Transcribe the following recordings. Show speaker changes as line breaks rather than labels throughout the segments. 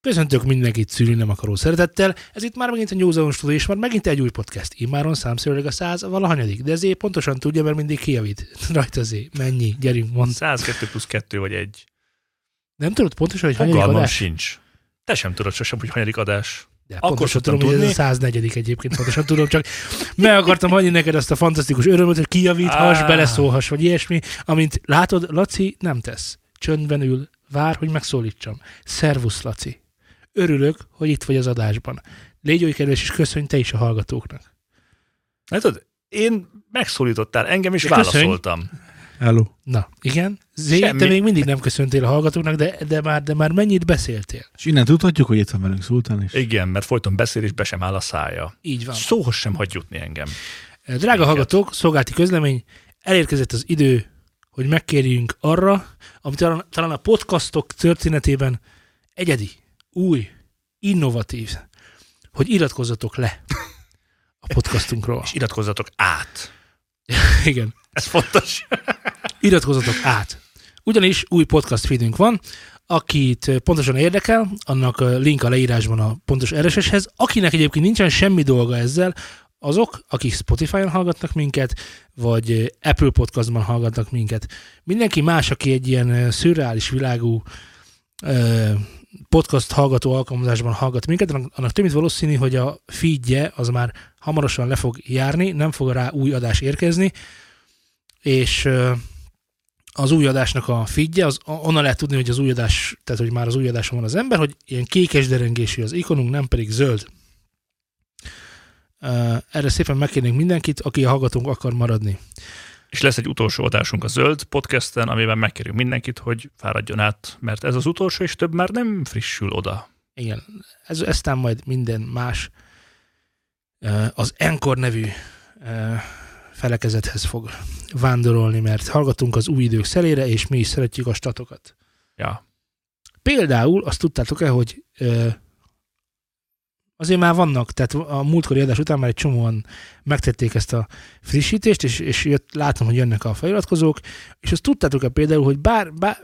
Köszöntök mindenkit szűrni nem akaró szeretettel. Ez itt már megint a New Zealand Studio, és már megint egy új podcast. Immáron számszerűleg a száz valahanyadik, de ezért pontosan tudja, mert mindig kijavít. Rajta azért. Mennyi? Gyerünk, mondd.
102 plusz 2 vagy egy.
Nem tudod pontosan, hogy hanyadik
Fogalmam
adás?
sincs. Te sem tudod sosem, hogy hanyadik adás.
De
Akkor
pontosan tudom, hogy ez a
tudni.
104 egyébként, pontosan tudom, csak meg akartam adni neked azt a fantasztikus örömöt, hogy kijavíthass,
Á.
beleszólhass, vagy ilyesmi, amint látod, Laci nem tesz. Csöndben ül, vár, hogy megszólítsam. Szervusz, Laci. Örülök, hogy itt vagy az adásban. Légy oly kedves, és köszönj te is a hallgatóknak.
Hát tudod, én megszólítottál engem, és
De köszönj.
válaszoltam.
Hello.
Na, igen. Zé,
Semmi.
te még mindig nem köszöntél a hallgatóknak, de, de, már, de már mennyit beszéltél?
És innen tudhatjuk, hogy itt van velünk Szultán is.
Igen, mert folyton beszél, és be sem áll a szája.
Így van.
Szóhoz sem hagy jutni engem.
Drága hallgatók, szolgálti közlemény, elérkezett az idő, hogy megkérjünk arra, amit talán, talán a podcastok történetében egyedi, új, innovatív, hogy iratkozzatok le a podcastunkról.
És iratkozzatok át.
Igen,
Ez fontos.
iratkozzatok át. Ugyanis új podcast feedünk van, akit pontosan érdekel, annak link a leírásban a pontos RSS-hez. Akinek egyébként nincsen semmi dolga ezzel, azok, akik Spotify-on hallgatnak minket, vagy Apple Podcastban hallgatnak minket. Mindenki más, aki egy ilyen szürreális világú ö, podcast hallgató alkalmazásban hallgat minket, annak, több mint valószínű, hogy a feedje az már hamarosan le fog járni, nem fog rá új adás érkezni, és az új adásnak a feedje, az onnan lehet tudni, hogy az új adás, tehát hogy már az új adáson van az ember, hogy ilyen kékes derengésű az ikonunk, nem pedig zöld. Erre szépen megkérnénk mindenkit, aki a hallgatónk akar maradni.
És lesz egy utolsó adásunk a Zöld podcasten, amiben megkérjük mindenkit, hogy fáradjon át, mert ez az utolsó, és több már nem frissül oda.
Igen, ez, eztán majd minden más az Encore nevű felekezethez fog vándorolni, mert hallgatunk az új idők szelére, és mi is szeretjük a statokat.
Ja.
Például azt tudtátok-e, hogy azért már vannak, tehát a múltkori adás után már egy csomóan megtették ezt a frissítést, és, és jött, látom, hogy jönnek a feliratkozók, és azt tudtátok-e például, hogy bár, bár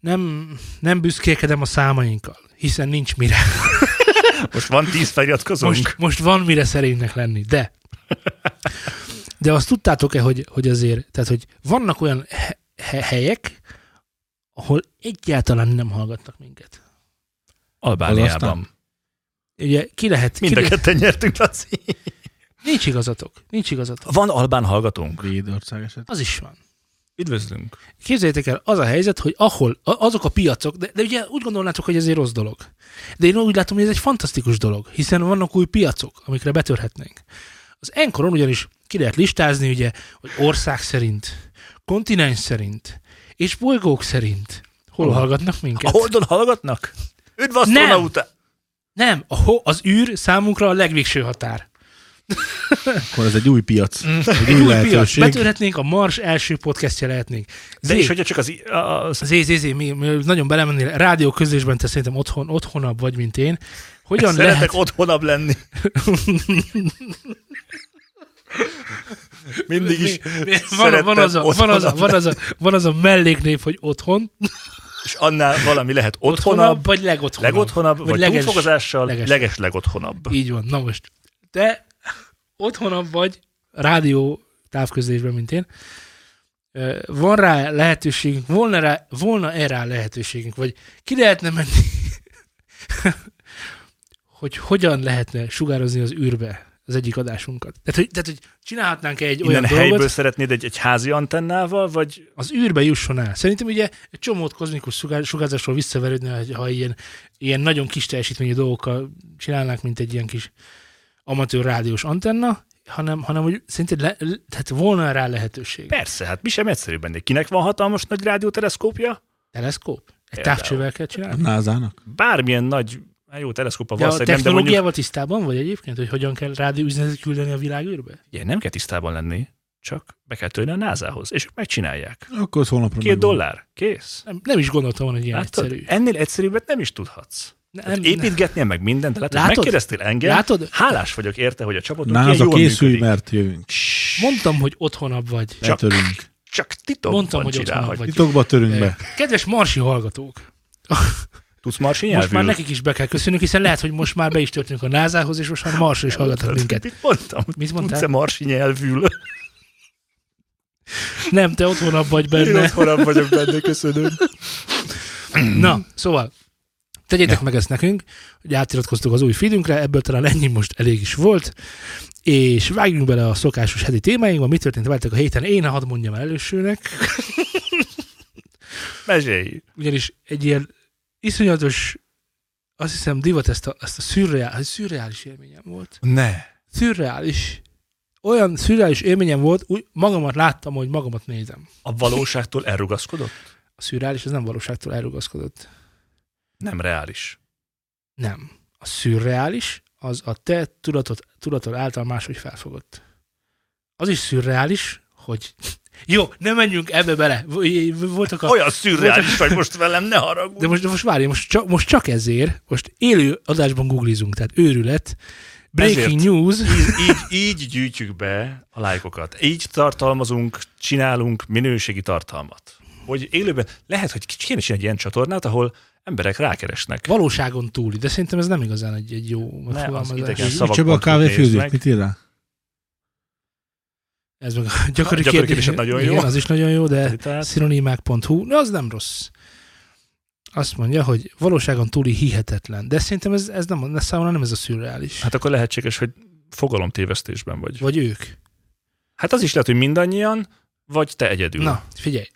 nem, nem büszkélkedem a számainkkal, hiszen nincs mire.
Most van tíz feliratkozónk.
Most, most van mire szerénynek lenni, de de azt tudtátok-e, hogy, hogy azért, tehát hogy vannak olyan he- he- helyek, ahol egyáltalán nem hallgatnak minket.
Albániában.
Ugye ki lehet, ki
Mind a
lehet
ketten nyertünk, Laci.
nincs igazatok, nincs igazatok.
Van albán hallgatónk.
Védország eset.
Az is van.
Üdvözlünk.
Képzeljétek el, az a helyzet, hogy ahol, a- azok a piacok, de, de ugye úgy gondolnátok, hogy ez egy rossz dolog. De én úgy látom, hogy ez egy fantasztikus dolog, hiszen vannak új piacok, amikre betörhetnénk. Az Enkoron ugyanis ki lehet listázni, ugye, hogy ország szerint, kontinens szerint, és bolygók szerint. Hol
Hol?
hallgatnak
A
minket?
Holdon hallgatnak? Üdv
Nem. Nem, a ho- az űr számunkra a legvégső határ.
Akkor ez egy új piac. Egy
Egy
új
új piac. Betörhetnénk, a Mars első podcastja lehetnénk.
De
Zé,
és hogyha csak az, az
Zé, zé, zé, mi, mi nagyon belemennél, rádió közlésben te szerintem otthon, otthonabb vagy, mint én. Hogyan
szeretek
lehet...
otthonabb lenni. Mindig is
van, van, az a, van, az a, van, az a, van az a melléknév, hogy otthon,
És annál valami lehet
otthonabb,
otthonabb,
vagy legotthonabb.
legotthonabb, vagy, vagy
leges-
túlfogazással
leges.
leges legotthonabb.
Így van, na most. Te otthonabb vagy rádió távközlésben, mint én. Van rá lehetőségünk, volna, rá, volna erre lehetőségünk, vagy ki lehetne menni, hogy hogyan lehetne sugározni az űrbe az egyik adásunkat. Tehát, hogy, tehát, hogy csinálhatnánk egy
Innen
olyan
helyből
dolgot,
szeretnéd egy, egy házi antennával, vagy
az űrbe jusson el. Szerintem ugye egy csomót kozmikus sugár, sugárzásról visszaverődne, hogy ha ilyen, ilyen nagyon kis teljesítményű dolgokkal csinálnánk, mint egy ilyen kis amatőr rádiós antenna, hanem, hanem hogy szerinted le, tehát volna rá lehetőség.
persze, hát mi sem egyszerűbb ennél. Kinek van hatalmas nagy rádióteleszkópja?
Teleszkóp? Egy
Például.
távcsővel kell csinálni?
názának?
Bármilyen nagy, hát jó, teleszkópa
De a
nem, de mondjuk
technológiával tisztában vagy egyébként, hogy hogyan kell rádióüzenetet küldeni a világűrbe?
ugye, nem kell tisztában lenni, csak be kell törni a názához, és ők megcsinálják.
Akkor az holnapra
Két
megvan.
dollár, kész.
Nem, nem is gondoltam hogy ilyen
Látod?
egyszerű.
Ennél egyszerűbbet nem is tudhatsz.
Nem,
Hát építgetnél meg mindent, de látod,
Látod?
megkérdeztél engem,
Látod?
hálás vagyok érte, hogy a csapatunk ilyen
Náza
jól
készülj,
működik.
mert jövünk.
Mondtam, hogy otthonabb vagy.
Csak-
Letörünk.
Csak titokban
Mondtam, hogy otthonabb vagy.
Titokba törünk be.
Kedves marsi hallgatók,
Tudsz marsi
Most
nyelvül?
már nekik is be kell köszönünk, hiszen lehet, hogy most már be is történünk a názához, és most már Marsra is hallgatnak minket.
Mit mondtam?
Mit
Tudsz-e
mondtál?
marsi nyelvül?
Nem, te otthonabb vagy
Én
benne.
otthonabb vagyok benne, köszönöm.
Na, szóval, tegyétek meg ezt nekünk, hogy átiratkoztuk az új feedünkre, ebből talán ennyi most elég is volt, és vágjunk bele a szokásos heti témáinkba, mi történt veletek a héten, én hadd mondjam el elősőnek,
Mesélj.
ugyanis egy ilyen iszonyatos, azt hiszem divat ezt a, ezt a szürreális, szürreális élményem volt.
Ne.
Szürreális. Olyan szürreális élményem volt, úgy magamat láttam, hogy magamat nézem.
A valóságtól elrugaszkodott?
A szürreális az nem valóságtól elrugaszkodott.
Nem reális.
Nem. A szürreális az a te tudatod, tudatod által máshogy felfogott. Az is szürreális, hogy... Jó, nem menjünk ebbe bele. Voltak a...
Olyan szürreális vagy most velem, ne haragudj.
De most, de most várj, most csak, most csak ezért, most élő adásban googlizunk, tehát őrület, breaking
Ezért.
news,
Így, így, így gyűjtjük be a lájkokat. Így tartalmazunk, csinálunk minőségi tartalmat. Hogy élőben, lehet, hogy kéne csinálni egy ilyen csatornát, ahol emberek rákeresnek.
valóságon túli, de szerintem ez nem igazán egy, egy jó
És
szavak
Csaba a
meg.
mit ír rá?
Ez meg a gyakori,
gyakori
kérdés.
kérdés nagyon jó.
Igen, az is nagyon jó, de szinonimák.hu, az nem rossz. Azt mondja, hogy valóságon túli hihetetlen. De szerintem ez, ez nem, ez számomra nem ez a szürreális.
Hát akkor lehetséges, hogy fogalomtévesztésben vagy.
Vagy ők.
Hát az is lehet, hogy mindannyian, vagy te egyedül.
Na, figyelj.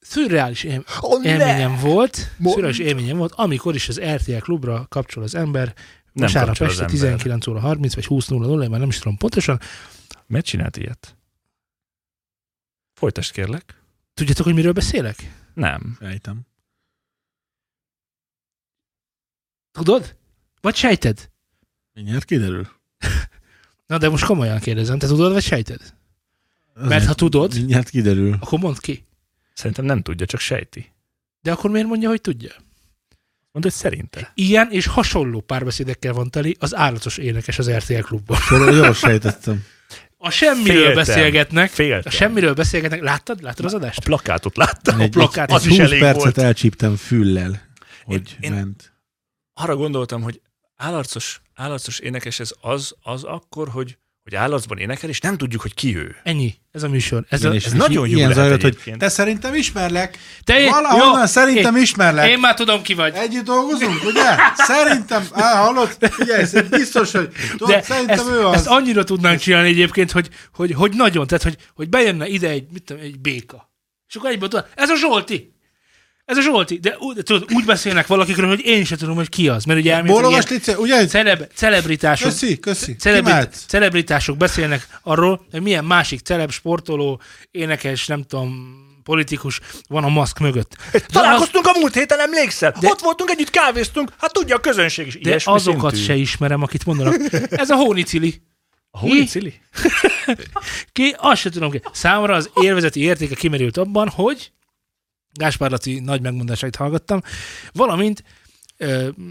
Szürreális él-
oh,
élményem volt,
Mondd.
szürreális élményem volt, amikor is az RTL klubra kapcsol az ember,
Nem
vasárnap este
ember.
19 óra 30 vagy 20 0 0 már nem is tudom pontosan.
Miért csinált ilyet? Folytasd kérlek.
Tudjátok, hogy miről beszélek?
Nem.
Sejtem.
Tudod? Vagy sejted?
Mindjárt kiderül.
Na de most komolyan kérdezem, te tudod, vagy sejted?
Azért
Mert ha tudod-
Mindjárt kiderül.
Akkor mondd ki.
Szerintem nem tudja, csak sejti.
De akkor miért mondja, hogy tudja?
Mondd, hogy szerinte.
Ilyen és hasonló párbeszédekkel van teli az állatos énekes az RTL klubban.
Jól, jól sejtettem.
A semmiről
Féltem.
beszélgetnek.
Féltem.
A semmiről beszélgetnek. Láttad? Láttad az
A
adást?
plakátot láttam.
Egy,
plakát,
az
egy
is
20
elég
percet
volt.
elcsíptem füllel, hogy
én-
ment.
Arra gondoltam, hogy állarcos, állarcos énekes ez az, az akkor, hogy, hogy állarcban énekel, és nem tudjuk, hogy ki ő.
Ennyi. Ez a műsor. Ez a,
ez nagyon jó lehet
zajlott, hogy te szerintem ismerlek.
te,
Valahonnan
jó,
szerintem
én,
ismerlek.
én már tudom, ki vagy.
Együtt dolgozunk, ugye? Szerintem, á, hallod? Figyelj, szerintem biztos, hogy tudod,
De
szerintem
ezt,
ő az.
ezt annyira tudnánk csinálni egyébként, hogy, hogy, hogy nagyon, tehát hogy, hogy bejönne ide egy, mit tudom, egy béka. És akkor egyből tudod, ez a Zsolti! Ez a Zsolti! De, úgy- de tudod, úgy beszélnek valakikről, hogy én sem tudom, hogy ki az. Mert ugye elméletek
Lice, ugye?
celeb, celebritások,
Köszi, köszi.
celebrit, celebritások beszélnek arról, hogy milyen másik celeb, sportoló, énekes, nem tudom, politikus van a maszk mögött. De, az,
Találkoztunk a múlt héten, emlékszel?
De-
De... Ott voltunk, együtt kávéztunk, hát tudja a közönség is.
de
Ilyesmi
azokat
szintű.
se ismerem, akit mondanak. Ez a Hónicili.
A Hónicili?
Ki? Azt se tudom ki. Számomra az élvezeti értéke kimerült abban, hogy Gáspár Laci nagy megmondásait hallgattam, valamint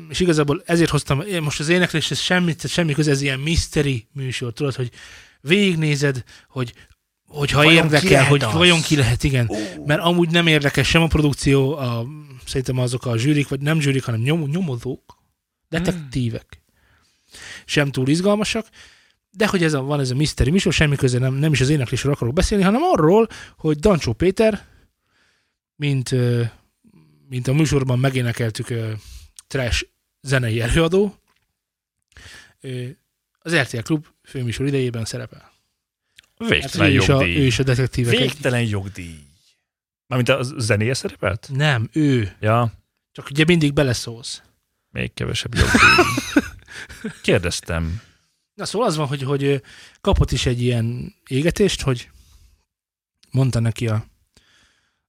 és igazából ezért hoztam, most az éneklés, ez semmi, semmi köze, ez ilyen mystery műsor, tudod, hogy végignézed, hogy hogyha
Vajon
érdekel, hogy
az?
vajon ki lehet, igen. Mert amúgy nem érdekes sem a produkció, a, szerintem azok a zsűrik, vagy nem zsűrik, hanem nyom, nyomozók, detektívek. Sem túl izgalmasak, de hogy ez a, van ez a mystery műsor, semmi köze nem, nem is az éneklésről akarok beszélni, hanem arról, hogy Dancsó Péter, mint, mint a műsorban megénekeltük trash zenei előadó, az RTL Klub főműsor idejében szerepel. Hát
Végtelen
ő, is a,
jogdíj.
ő is a detektívek. egy-
Végtelen jogdíj. Mármint a zenéje szerepelt?
Nem, ő.
Ja,
Csak ugye mindig beleszólsz.
még kevesebb jogdíj. Kérdeztem.
Na szóval az van, hogy, hogy kapott is egy ilyen égetést, hogy mondta neki a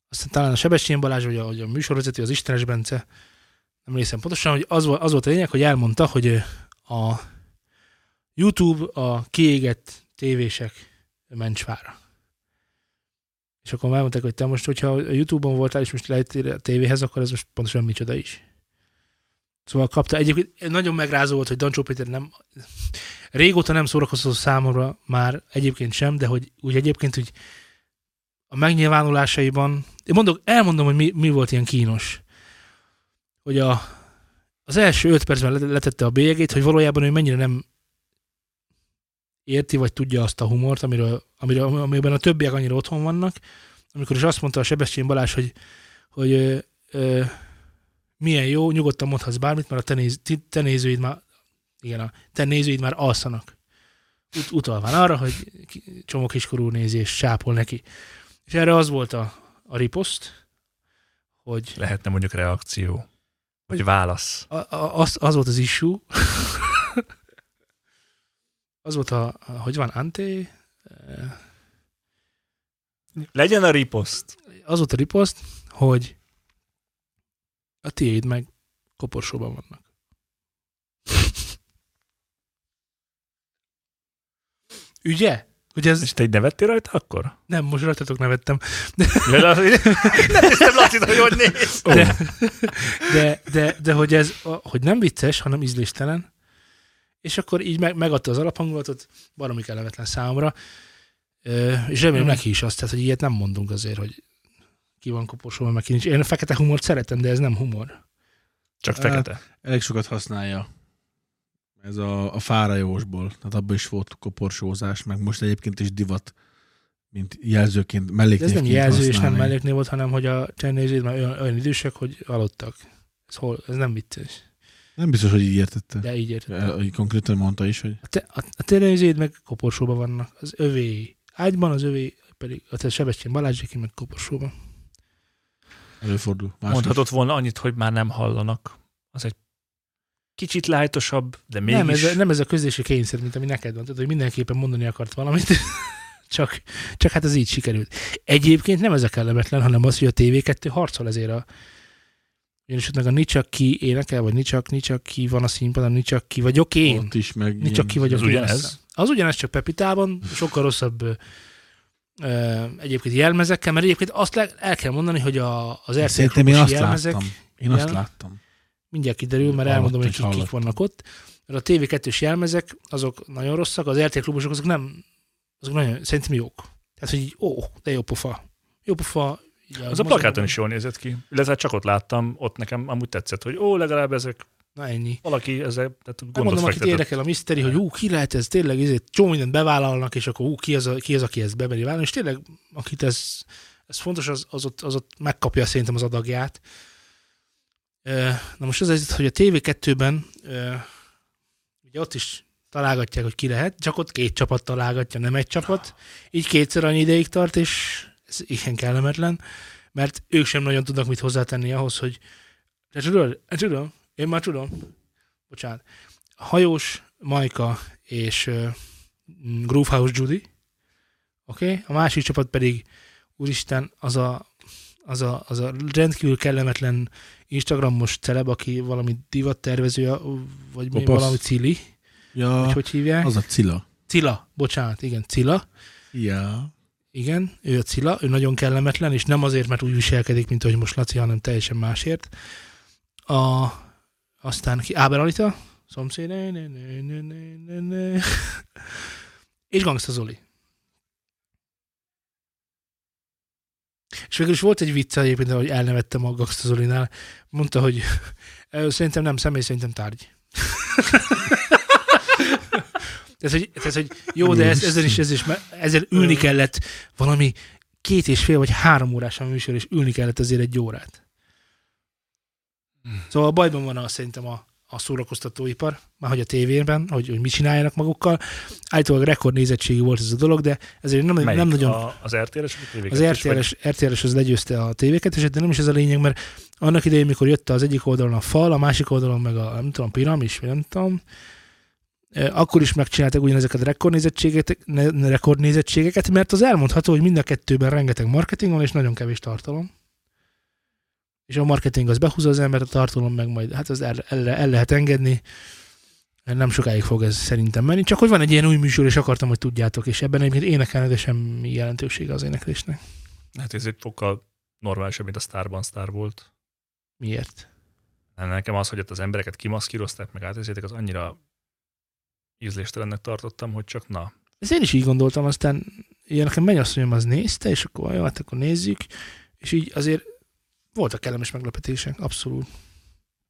aztán talán a Sebestyén Balázs, vagy a, vagy a műsorvezető, az Istenes Bence, nem emlékszem pontosan, hogy az, az volt a lényeg, hogy elmondta, hogy a YouTube a kiégett tévések mencsvára. És akkor elmondták, hogy te most, hogyha a YouTube-on voltál, és most lehettél a tévéhez, akkor ez most pontosan micsoda is. Szóval kapta. Egyébként nagyon megrázó volt, hogy Dancsó Péter nem... Régóta nem szórakoztató számomra már egyébként sem, de hogy úgy egyébként úgy a megnyilvánulásaiban... Én mondok, elmondom, hogy mi, mi volt ilyen kínos. Hogy a az első öt percben le- letette a bélyegét, hogy valójában ő mennyire nem érti, vagy tudja azt a humort, amiről, amiről, amiben a többiek annyira otthon vannak, amikor is azt mondta a Sebestyén Balázs, hogy, hogy ö, ö, milyen jó, nyugodtan mondhatsz bármit, mert a te, néz, te már, igen, a te nézőid már alszanak. Ut- utalván arra, hogy csomó kiskorú nézi és sápol neki. És erre az volt a, a riposzt, hogy
Lehetne mondjuk reakció. Vagy válasz.
a, a, az, az volt az issue, az volt a, a hogy van, Ante,
Legyen a riposzt.
az volt a riposzt, hogy a tiéd meg koporsóban vannak. Ügye? Hogy ez...
És te így nevettél rajta akkor?
Nem, most rajtatok nevettem.
Ja, de- Nem néztem Lacit, hogy hogy néz.
De, de, de, de hogy ez, hogy nem vicces, hanem ízléstelen, és akkor így meg, megadta az alaphangulatot, baromi kellemetlen számomra, Ö, és remélem
Mhm.
neki is azt, tehát, hogy ilyet nem mondunk azért, hogy ki van koporsóban, meg ki nincs. Én a fekete humort szeretem, de ez nem humor.
Csak fekete.
Elég sokat használja. Ez a, a fárajósból. Tehát abban is volt koporsózás, meg most egyébként is divat, mint jelzőként,
De
melléknévként
ez nem jelző és nem
használni.
melléknév volt, hanem hogy a csennézőid már olyan, olyan idősek, hogy aludtak. Ez, hol, ez nem vicces.
Nem biztos, hogy így értette.
De így
hogy Konkrétan mondta is, hogy
A, te, a, a meg koporsóban vannak. Az övé ágyban, az övé pedig a te Sebestyén Balázséki meg koporsóban.
előfordul. Más
Mondhatott volna annyit, hogy már nem hallanak. Az egy kicsit lájtosabb, de mégis...
Nem ez, a, nem ez a közlési kényszer, mint ami neked van, tudod, hogy mindenképpen mondani akart valamit, csak, csak hát ez így sikerült. Egyébként nem ez a kellemetlen, hanem az, hogy a TV2 harcol ezért a ugyanis ott meg a Nicsak ki énekel, vagy Nicsak, Nicsak ki van a színpadon, Nicsak ki vagyok én.
Ott is, meg
Nicsak ki vagyok
az
én.
ugyanez?
Az ugyanez, csak Pepitában, sokkal rosszabb ö, egyébként jelmezekkel, mert egyébként azt le, el kell mondani, hogy a, az RTL
azt
jelmezek,
láttam. Én azt
Igen.
láttam.
Mindjárt kiderül, mert elmondom, hogy kik, kik vannak ott. Mert a TV2-s jelmezek, azok nagyon rosszak, az RTL klubosok, azok nem, azok nagyon, szerintem jók. Tehát, hogy így, ó, de jó pofa. Jó pofa. így
Az a plakáton is jól nézett ki. Illetve csak ott láttam, ott nekem amúgy tetszett, hogy ó, legalább ezek
Na ennyi.
valaki ezzel tehát gondot
mondom, akit
fektetett.
érdekel a miszteri, hogy ú, ki lehet ez, tényleg ezért csomó mindent bevállalnak, és akkor ú, ki az, a, ki az aki ezt bemeri vállalni, és tényleg, akit ez, ez fontos, az, az, ott, az ott megkapja szerintem az adagját. Na most az az, hogy a TV2-ben ö, ugye ott is találgatják, hogy ki lehet, csak ott két csapat találgatja, nem egy csapat. Így kétszer annyi ideig tart, és ez igen kellemetlen, mert ők sem nagyon tudnak mit hozzátenni ahhoz, hogy de tudod, tudom, én már tudom, bocsánat, Hajós, Majka és uh, Groovehouse Judy, oké? Okay? A másik csapat pedig, úristen, az a, az a, az a rendkívül kellemetlen Instagramos celeb, aki valami divattervező, vagy mi,
Kopasz.
valami Cili,
Ja,
vagy hogy hívják?
az a Cilla.
Cila, bocsánat, igen, Cila.
Ja.
Igen, ő a Cila, ő nagyon kellemetlen, és nem azért, mert úgy viselkedik, mint ahogy most Laci, hanem teljesen másért. A, aztán ki, Áber Anita, szomszéd, és Gangsta Zoli. És végül is volt egy vicc egyébként, hogy elnevettem a Gangsta Zolinál. Mondta, hogy "Ö, szerintem nem személy, szerintem tárgy. tehát, hogy, tehát, hogy jó, de ez, ezzel is, ezzel is, ezzel ülni kellett valami két és fél vagy három órás a műsor, és ülni kellett azért egy órát. Szóval bajban van a, szerintem a, a szórakoztatóipar, már hogy a tévében, hogy, hogy mit csináljanak magukkal. Állítólag rekordnézettségű volt ez a dolog, de ezért nem,
Melyik?
nem nagyon...
A, az RTL-es,
Az
TV2-es, vagy-
RTL-es, RTL-es az legyőzte a tévéket, de nem is ez a lényeg, mert annak idején, mikor jött az egyik oldalon a fal, a másik oldalon meg a, nem tudom, piramis, vagy nem tudom, eh, akkor is megcsináltak ugyanezeket a rekordnézettségeket, rekordnézettségeket, mert az elmondható, hogy mind a kettőben rengeteg marketing van, és nagyon kevés tartalom. És a marketing az behúzza az ember, a tartalom meg majd, hát az el, el, el lehet engedni. Nem sokáig fog ez szerintem menni, csak hogy van egy ilyen új műsor, és akartam, hogy tudjátok, és ebben egyébként énekelni, de semmi jelentősége az éneklésnek.
Hát ez egy fokkal normálisabb, mint a Starban Star volt.
Miért?
Nem, nekem az, hogy ott az embereket kimaszkírozták, meg átvezétek, az annyira ízléstelennek tartottam, hogy csak na.
Ezt én is így gondoltam, aztán ilyen nekem mennyasszonyom az nézte, és akkor jó, hát akkor nézzük, és így azért voltak kellemes meglepetések, abszolút.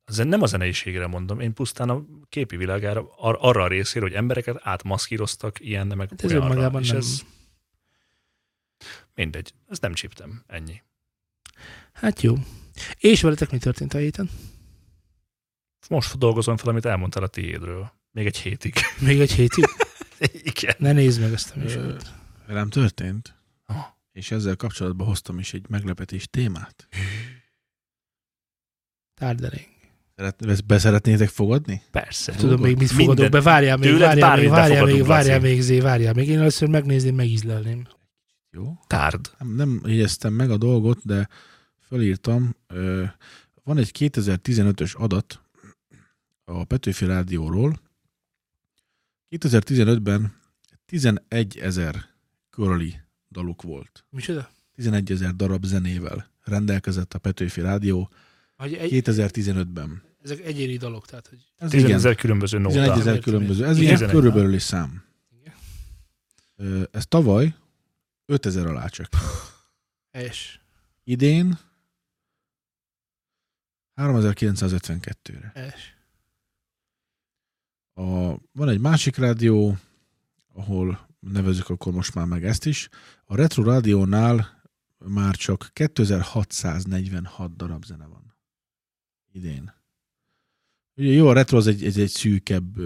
Az nem a zeneiségre mondom, én pusztán a képi világára, ar- arra a részére, hogy embereket átmaszkíroztak ilyen, meg
Hát ez
olyanra,
önmagában
és
nem.
ez mindegy, ezt nem csíptem, ennyi.
Hát jó. És veletek mi történt a héten?
Most dolgozom fel, amit elmondtál a tiédről. Még egy hétig.
Még egy hétig?
Igen.
Ne nézd meg ezt a műsort.
Velem történt, és ezzel kapcsolatban hoztam is egy meglepetés témát.
Tárd elénk.
Szeret, ezt be szeretnétek fogadni?
Persze.
Tudom még mit
Minden-
fogadok be, várjál még,
Tőled
várjál még, várjál még, várjál még, Zé, várjál még. Én először megnézném, megízlelném.
Jó.
Tárd.
Nem, nem jegyeztem meg a dolgot, de fölírtam. Van egy 2015-ös adat a Petőfi Rádióról. 2015-ben 11 ezer köröli daluk volt.
Micsoda?
11 ezer darab zenével rendelkezett a Petőfi Rádió
Hogy egy,
2015-ben.
ezek egyéni dalok, tehát hogy
Ez
11
igen,
ezer különböző
11
nóta.
ezer
Értem,
különböző. Ez ilyen
11
körülbelüli szám.
Igen.
Ez tavaly 5000 alá csak.
helyes,
Idén 3952-re.
helyes.
A, van egy másik rádió, ahol nevezzük akkor most már meg ezt is. A Retro Rádiónál már csak 2646 darab zene van. Idén. Ugye jó, a retro az egy, egy, egy szűkebb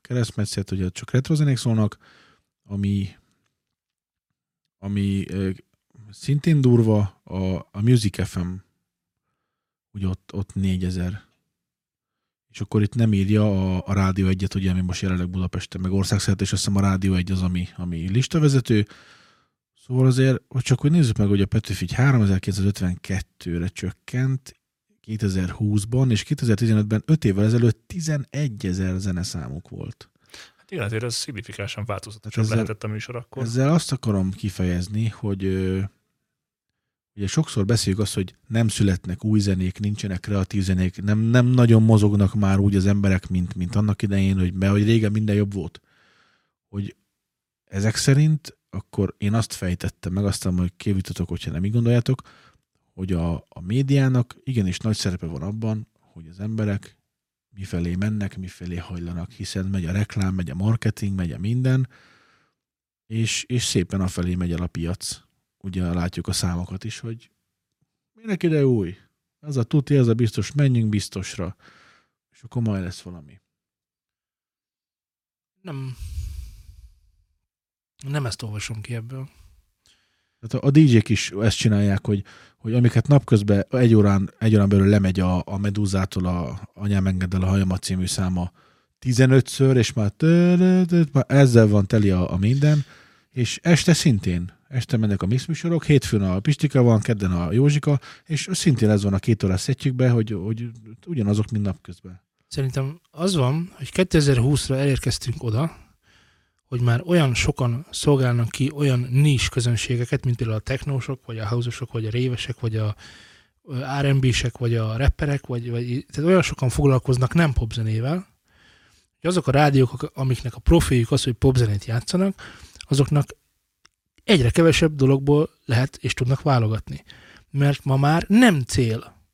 keresztmetszet, ugye csak retro zenék szólnak, ami ami szintén durva, a, a Music FM, ugye ott, ott 4000 és akkor itt nem írja a, a Rádió egyet, ugye, ami most jelenleg Budapesten, meg országszerte, és azt hiszem a Rádió egy az, ami, ami listavezető. Szóval azért, hogy csak hogy nézzük meg, hogy a Petőfi így 3952-re csökkent 2020-ban, és 2015-ben 5 évvel ezelőtt 11 ezer zeneszámuk volt.
Hát igen, azért ez szignifikánsan változatosabb
Hát ezzel-
lehetett a műsor akkor.
Ezzel azt akarom kifejezni, hogy ugye sokszor beszéljük azt, hogy nem születnek új zenék, nincsenek kreatív zenék, nem, nem nagyon mozognak már úgy az emberek, mint, mint annak idején, hogy, mert hogy régen minden jobb volt. Hogy ezek szerint akkor én azt fejtettem meg, aztán majd kivitatok, hogyha nem így gondoljátok, hogy a, a médiának igenis nagy szerepe van abban, hogy az emberek mifelé mennek, mifelé hajlanak, hiszen megy a reklám, megy a marketing, megy a minden, és, és szépen afelé megy el a piac. Ugye látjuk a számokat is, hogy minek ide új? Az a tuti, az a biztos, menjünk biztosra, és akkor majd lesz valami.
Nem, nem ezt olvasom ki ebből.
Tehát a, DJ-k is ezt csinálják, hogy, hogy amiket napközben egy órán, egy órán belül lemegy a, a Medúzától a Anyám engedd a hajamat című száma 15-ször, és már, már ezzel van teli a, a minden, és este szintén, este mennek a mixműsorok, hétfőn a Pistika van, kedden a Józsika, és szintén ez van a két órás szettjükben, hogy, hogy ugyanazok, mint napközben.
Szerintem az van, hogy 2020-ra elérkeztünk oda, hogy már olyan sokan szolgálnak ki olyan nis közönségeket, mint például a technósok, vagy a house vagy a révesek, vagy a R&B-sek, vagy a rapperek, vagy, vagy tehát olyan sokan foglalkoznak nem popzenével, hogy azok a rádiók, amiknek a profiljük az, hogy popzenét játszanak, azoknak egyre kevesebb dologból lehet és tudnak válogatni. Mert ma már nem cél.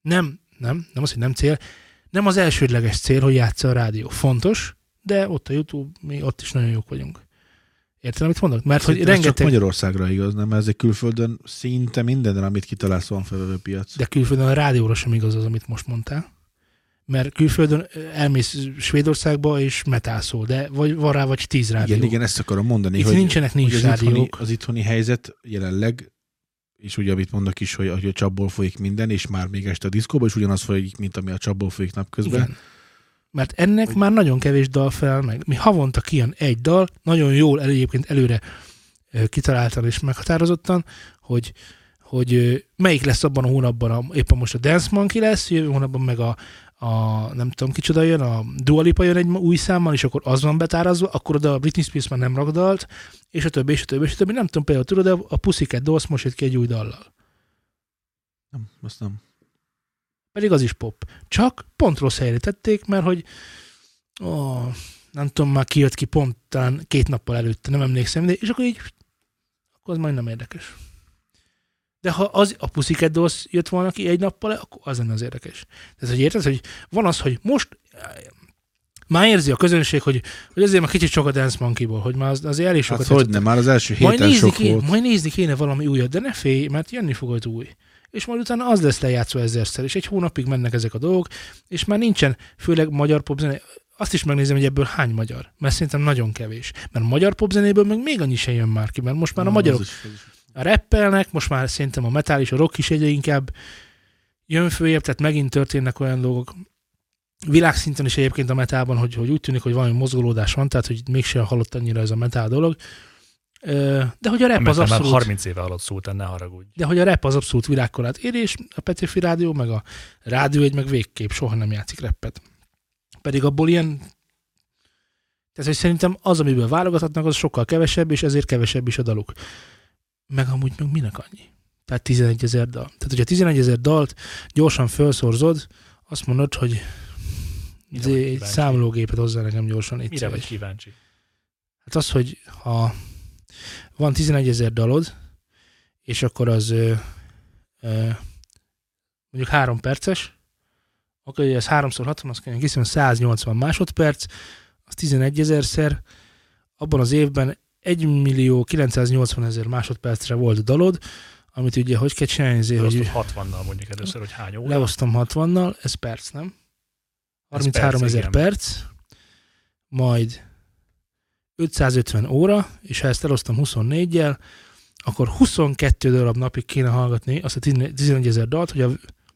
Nem, nem, nem az, hogy nem cél, nem az elsődleges cél, hogy játsza a rádió. Fontos, de ott a YouTube, mi ott is nagyon jók vagyunk. Érted, amit mondok? Mert hogy
Szerintem ez csak
rengeteg,
Magyarországra igaz, nem? Ez egy külföldön szinte mindenre, amit kitalálsz, van felvevő piac.
de külföldön a rádióra sem igaz az, amit most mondtál. Mert külföldön elmész Svédországba és szól, de vagy van rá vagy tíz rádió.
Igen, igen, ezt akarom mondani,
Itt
hogy,
nincsenek
hogy
nincs
az, itthoni,
rádiók.
az itthoni helyzet jelenleg, és ugye amit mondok is, hogy, hogy a csapból folyik minden, és már még este a diszkóban is ugyanaz folyik, mint ami a csapból folyik napközben.
Igen. Mert ennek már nagyon kevés dal fel meg. Mi havonta kijön egy dal, nagyon jól egyébként előre kitaláltan és meghatározottan, hogy, hogy melyik lesz abban a hónapban, a, éppen most a Dance Monkey lesz, jövő hónapban meg a, a nem tudom kicsoda jön, a Dua Lipa jön egy új számmal, és akkor az van betárazva, akkor oda a Britney Spears már nem rakdalt, és a többi, és a többi, és a többi. Nem tudom, például tudod, de a Pussycat Dolls most jött ki egy új dallal.
Nem, azt nem.
Pedig az is pop. Csak pont rossz helyre tették, mert hogy ó, nem tudom, már kijött ki pont talán két nappal előtte, nem emlékszem, de és akkor így akkor az majd nem érdekes. De ha az a Pussycat Dolls jött volna ki egy nappal, akkor az lenne az érdekes. Tehát, hogy érted, hogy van az, hogy most már érzi a közönség, hogy, hogy azért már kicsit sok a Dance Monkey-ból, hogy már az, azért elég sokat
Hát hogy nem, már az első
majd
héten
nézni,
sok
kéne,
volt.
majd nézni kéne valami újat, de ne félj, mert jönni fog az új. És majd utána az lesz lejátszva ezerszer, és egy hónapig mennek ezek a dolgok, és már nincsen, főleg magyar popzene, azt is megnézem, hogy ebből hány magyar, mert szerintem nagyon kevés. Mert magyar popzenéből meg még annyi sem jön már ki, mert most már a
Az
magyarok
is-
a rappelnek, most már szerintem a metal és a rock is egyre inkább jön följebb, tehát megint történnek olyan dolgok. Világszinten is egyébként a metában, hogy, hogy úgy tűnik, hogy valami mozgolódás van, tehát hogy mégsem halott annyira ez a metal dolog. De hogy a
Mert
az abszolút...
30 éve alatt szólt, ne haragudj.
De hogy a rap az abszolút világkorát ér, és a Petőfi Rádió, meg a Rádió egy meg végképp soha nem játszik rappet. Pedig abból ilyen tehát, hogy szerintem az, amiből válogathatnak, az sokkal kevesebb, és ezért kevesebb is a daluk. Meg amúgy meg minek annyi? Tehát 11 ezer dal. Tehát, hogyha 11 ezer dalt gyorsan felszorzod, azt mondod, hogy
vagy
egy számológépet hozzá nekem gyorsan itt.
Mire vagy kíváncsi?
Hát az, hogy ha van 11 ezer dalod, és akkor az ö, ö, mondjuk 3 perces, akkor ugye ez 3x60, az könnyen kiszem 180 másodperc, az 11 ezerszer, abban az évben 1 millió 980 ezer másodpercre volt dalod, amit ugye hogy kell csinálni, azért, hogy
Leosztod 60-nal mondjuk először, hogy hány óra.
leosztom 60-nal, ez perc, nem?
Ez
33
perc,
ezer
igen.
perc, majd 550 óra, és ha ezt elosztom 24-jel, akkor 22 darab napig kéne hallgatni azt a 11 ezer dalt, hogy a